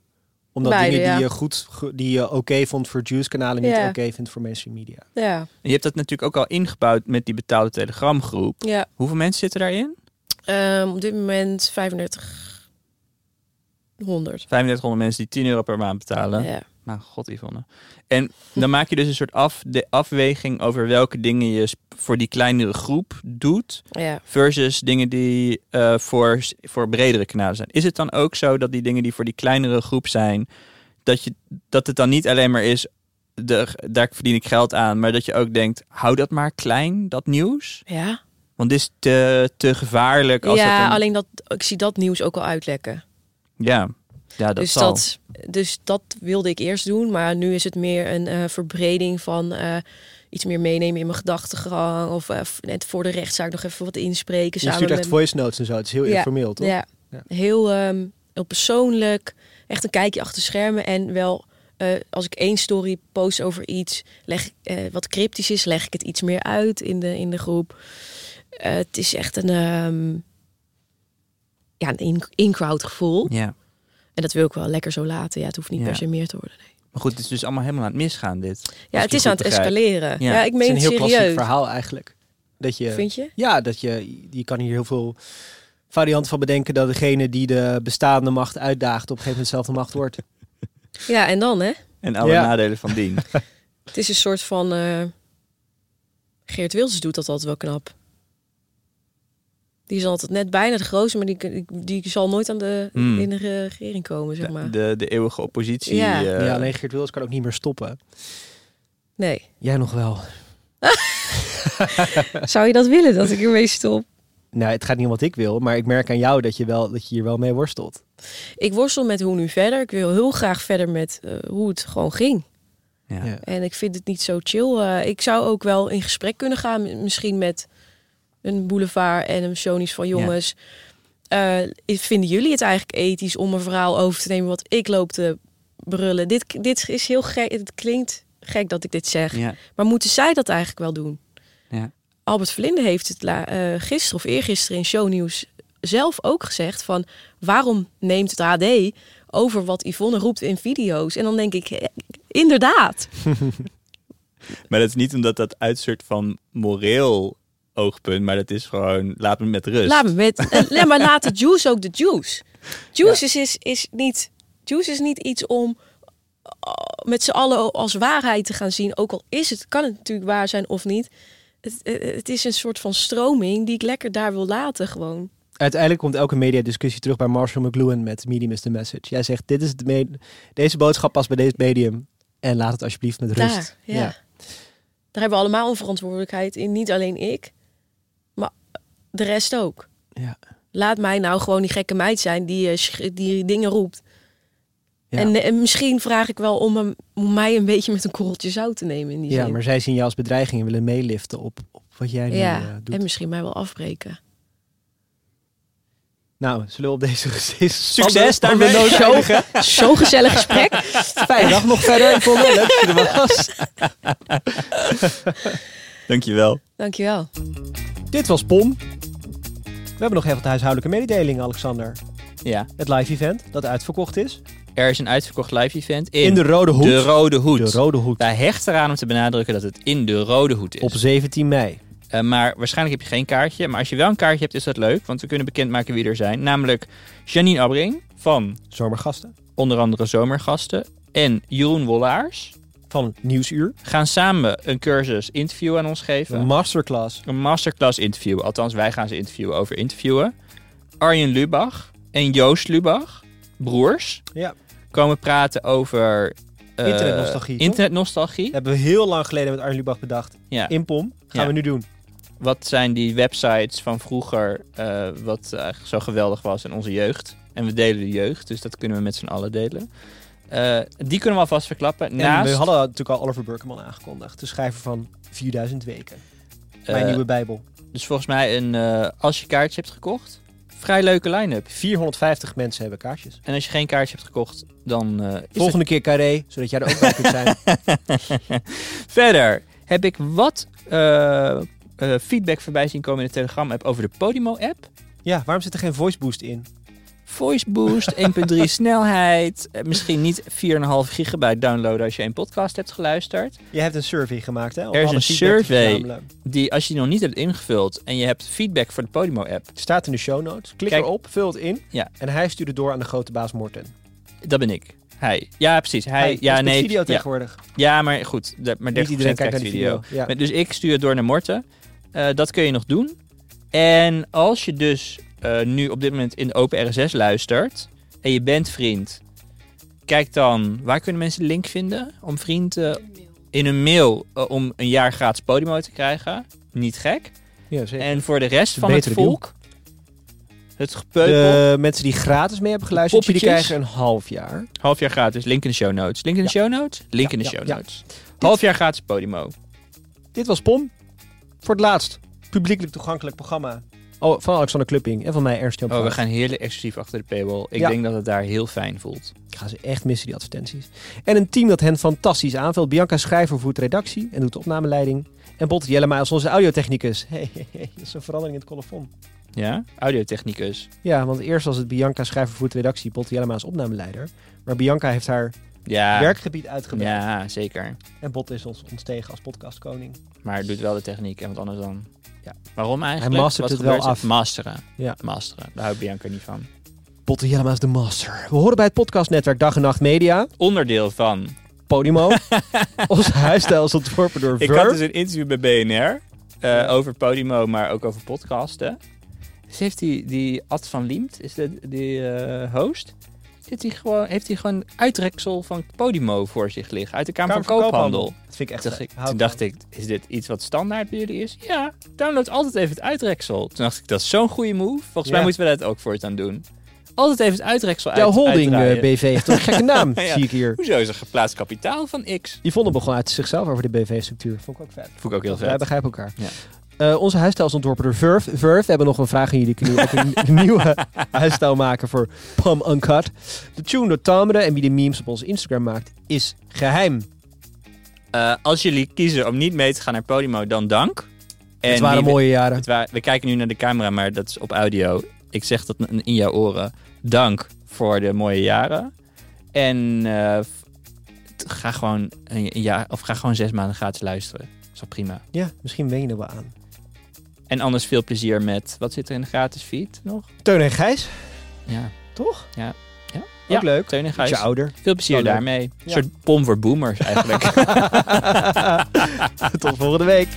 Omdat Beide, dingen die ja. je goed, die je oké vond voor Juice kanalen niet Ja. oké vindt voor mainstream media. Ja. Je hebt dat natuurlijk ook al ingebouwd met die betaalde telegramgroep. ja. Hoeveel mensen zitten daarin? Ehm, op dit moment 3500. 3500 mensen die 10 euro per maand betalen. Ja. Nou, god Yvonne. En dan maak je dus een soort af, de afweging over welke dingen je voor die kleinere groep doet. Ja. Versus dingen die eh, voor, voor bredere kanalen zijn. Is het dan ook zo dat die dingen die voor die kleinere groep zijn, dat, je, dat het dan niet alleen maar is, de, daar verdien ik geld aan, maar dat je ook denkt, hou dat maar klein, dat nieuws? ja. Want dit is te, te gevaarlijk. Als ja, dat een- alleen dat ik zie dat nieuws ook al uitlekken. ja. Ja, dat dus, zal. dat, dus dat wilde ik eerst doen, maar nu is het meer een eh, verbreding van eh, iets meer meenemen in mijn gedachtegang of eh, net voor de rechtszaak nog even wat inspreken Je stuurt echt met voice notes en zo. Het is heel Ja. informeel, toch? Ja, Ja. Heel, ehm, heel persoonlijk. Echt een kijkje achter schermen. En wel, eh, als ik één story post over iets leg, ik, eh, wat cryptisch is, leg ik het iets meer uit in de, in de groep. Het is echt een, ehm, ja, een in- in-crowd gevoel. Ja. En dat wil ik wel lekker zo laten. Ja, het hoeft niet Ja. per se meer te worden. Nee. Maar goed, het is dus allemaal helemaal aan het misgaan dit. Ja, Als het is aan het escaleren. Ja. Ja, ik Het is meen een heel klassiek verhaal eigenlijk. Dat je, Vind je? Ja, dat je, je kan hier heel veel varianten van bedenken dat degene die de bestaande macht uitdaagt op een gegeven moment zelf de macht wordt. <laughs> Ja, en dan hè? En alle Ja. nadelen van dien. <laughs> Het is een soort van... eh, Geert Wilders doet dat altijd wel knap. Die is altijd net bijna de grootste, maar die, die, die zal nooit aan de, Hmm. in de regering komen, zeg maar. De, de, de eeuwige oppositie. Ja. eh, ja, alleen Geert Wilders kan ook niet meer stoppen. Nee. Jij nog wel. <laughs> Zou je dat willen, dat ik ermee stop? Nou, het gaat niet om wat ik wil, maar ik merk aan jou dat je, wel, dat je hier wel mee worstelt. Ik worstel met hoe nu verder. Ik wil heel graag verder met eh, hoe het gewoon ging. ja. Ja. En ik vind het niet zo chill. Eh, ik zou ook wel in gesprek kunnen gaan, misschien met een boulevard en een shownies van jongens. Eh, vinden jullie het eigenlijk ethisch om een verhaal over te nemen wat ik loop te brullen? Dit, dit is heel gek. Het klinkt gek dat ik dit zeg. Ja. Maar moeten zij dat eigenlijk wel doen? Ja. Albert Verlinde heeft het la- eh, gisteren of eergisteren in shownieuws zelf ook gezegd van waarom neemt het AD over wat Yvonne roept in video's? En dan denk ik, eh, inderdaad. <laughs> Maar dat is niet omdat dat uit soort van moreel oogpunt, maar dat is gewoon, laat me met rust. Laat me met. eh, <laughs> nee, maar laat de juice ook de juice. Juice is, is, is niet. Juice is niet iets om uh, met z'n allen als waarheid te gaan zien. Ook al is het, kan het natuurlijk waar zijn of niet. Het, eh, het is een soort van stroming die ik lekker daar wil laten gewoon. Uiteindelijk komt elke mediadiscussie terug bij Marshall McLuhan met Medium is the message. Jij zegt, dit is de me- deze boodschap past bij deze medium. En laat het alsjeblieft met rust. Daar, ja. Daar hebben we allemaal een verantwoordelijkheid in. Niet alleen ik, de rest ook. Ja. Laat mij nou gewoon die gekke meid zijn die, eh, die dingen roept. Ja. En, eh, misschien vraag ik wel om, hem, om mij een beetje met een korreltje zout te nemen in die Ja, zin. maar zij zien jou als bedreiging en willen meeliften op, op wat jij nu ja, eh, doet. en misschien mij wel afbreken. Nou, zullen we op deze, <laughs> Succes daarmee. noot eindigen? <laughs> Zo'n gezellig gesprek. <laughs> Fijne dag nog verder. Ik vond het leuk dat je er was. Dankjewel. Dankjewel. Dit was POM. We hebben nog even de huishoudelijke mededeling, Alexander. Ja, Het live event dat uitverkocht is. er is een uitverkocht live event in, In, de Rode Hoed. De Rode Hoed. De Rode Hoed. Wij hechten eraan om te benadrukken dat het in de Rode Hoed is. Op 17 mei. Eh, maar waarschijnlijk heb je geen kaartje. Maar als je wel een kaartje hebt, is dat leuk. Want we kunnen bekendmaken wie er zijn. Namelijk Janine Abbring van Zomergasten. onder andere Zomergasten. En Jeroen Wollaars Van Nieuwsuur. gaan samen een cursus interview aan ons geven. Een masterclass. Een masterclass interview. Althans, wij gaan ze interviewen over interviewen. Arjen Lubach en Joost Lubach, broers, Ja. komen praten over... eh, Internetnostalgie? Internetnostalgie. Dat hebben we heel lang geleden met Arjen Lubach bedacht. Ja. In POM. Gaan Ja. we nu doen. Wat zijn die websites van vroeger eh, wat eigenlijk zo geweldig was in onze jeugd? En we delen de jeugd, dus dat kunnen we met z'n allen delen. Eh, die kunnen we alvast verklappen. En we hadden natuurlijk al Oliver Burkeman aangekondigd. De schrijver van 4000 weken. Mijn eh, nieuwe bijbel. Dus volgens mij, een, eh, als je kaartje hebt gekocht, vrij leuke line-up. 450 mensen hebben kaartjes. En als je geen kaartje hebt gekocht, dan Volgende keer Carré, zodat jij er ook bij kunt zijn. <laughs> Verder heb ik wat feedback voorbij zien komen in de Telegram-app over de Podimo-app. Ja, waarom zit er geen voice boost in? Voice boost, 1.3 <laughs> snelheid. eh, misschien niet 4,5 gigabyte downloaden als je een podcast hebt geluisterd. Je hebt een survey gemaakt, hè? Er is een survey. Die, als je die nog niet hebt ingevuld en je hebt feedback voor de Podimo-app, staat in de show notes. Klik Kijk. erop, vul het in. Ja. En hij stuurt het door aan de grote baas Morten. dat ben ik. Hij. Ja, precies. Hij. Hij, ja, met nee. video tegenwoordig. ja, maar goed. de- maar 30% Niet iedereen kijkt naar de video. video. Ja. Dus ik stuur het door naar Morten. Eh, dat kun je nog doen. En als je dus eh, nu op dit moment in de Open RSS luistert en je bent vriend, kijk dan, waar kunnen mensen de link vinden om vriend eh, in een mail eh, om een jaar gratis Podimo te krijgen? Niet gek. Ja, zeker. En voor de rest van het deal. volk, het gepeupel, De mensen die gratis mee hebben geluisterd, die krijgen een half jaar. half jaar gratis. Link in de show notes. Link in de Ja. show notes? Link Ja, in de ja, show ja. notes. Half jaar gratis Podimo. Dit was POM. Voor het laatst. Publiekelijk toegankelijk programma. Oh, van Alexander Klupping en van mij Ernst Jan Oh, we gaan heerlijk exclusief achter de paywall. Ik Ja. denk dat het daar heel fijn voelt. Ik ga ze echt missen, die advertenties. En een team dat hen fantastisch aanvult. Bianca Schrijver voert redactie en doet de opnameleiding. En Botte Jellema als onze audiotechnicus. <laughs> Hey, hey, hey, dat is een verandering in het colofon. Ja? Audiotechnicus. Ja, want eerst was het Bianca Schrijver voert redactie, Botte Jellema als opnameleider. Maar Bianca heeft haar Ja. werkgebied uitgebreid. Ja, zeker. En Botte is ons ontstegen als podcastkoning. Maar het doet wel de techniek en wat anders dan. Ja. Waarom eigenlijk? Hij mastert Wat het wel af. Masteren. Ja. Masteren. Daar houdt Bianca niet van. Botte Jellema is de master. We horen bij het podcastnetwerk Dag en Nacht Media. Onderdeel van. Podimo. <laughs> Onze huisstijl is ontworpen door Ik had dus een interview bij BNR. eh, over Podimo, maar ook over podcasten. Dus heeft die, die Ad van Liemt, is de, die eh, host, zit hij gewoon, heeft hij gewoon uitreksel van Podimo voor zich liggen. Uit de Kamer, van Koophandel. Dat vind ik echt Toen ik, toen dacht ik, is dit iets wat standaard bij jullie is? Ja, download altijd even het uitreksel. Toen dacht ik, dat is zo'n goede move. Volgens Ja. mij moeten we dat ook voortaan doen. Altijd even het uitreksel Jouw uit, holding uitdraaien. eh, BV heeft toch een gekke naam, <laughs> Ja. zie ik hier. Hoezo is er geplaatst kapitaal van X? Yvonne begon uit zichzelf over de BV-structuur. Vond ik ook vet. Vond ik ook heel Wij vet. begrijpen elkaar. Ja. Eh, onze huisstijl is ontworpen door Verve. Verve, we hebben nog een vraag aan jullie. Kunnen jullie ook een <laughs> nieuwe huisstijl maken voor Pam Uncut? De tune door Tamere en wie de memes op onze Instagram maakt, is geheim. Eh, als jullie kiezen om niet mee te gaan naar Podimo, dan dank. En het waren mooie jaren. het we kijken nu naar de camera, maar dat is op audio. Ik zeg dat in jouw oren. Dank voor de mooie jaren. En eh, ga, gewoon een jaar, of ga gewoon zes maanden gratis luisteren. Dat is wel prima. Ja, misschien wen je er wel aan. En anders veel plezier met, wat zit er in de gratis feed nog? Teun en Gijs, Ja, toch? ja. Ook leuk. Teun en Ietsje Gijs. ouder. Veel plezier Wel daarmee. Een Ja. soort pom voor boomers eigenlijk. <laughs> <laughs> Tot volgende week.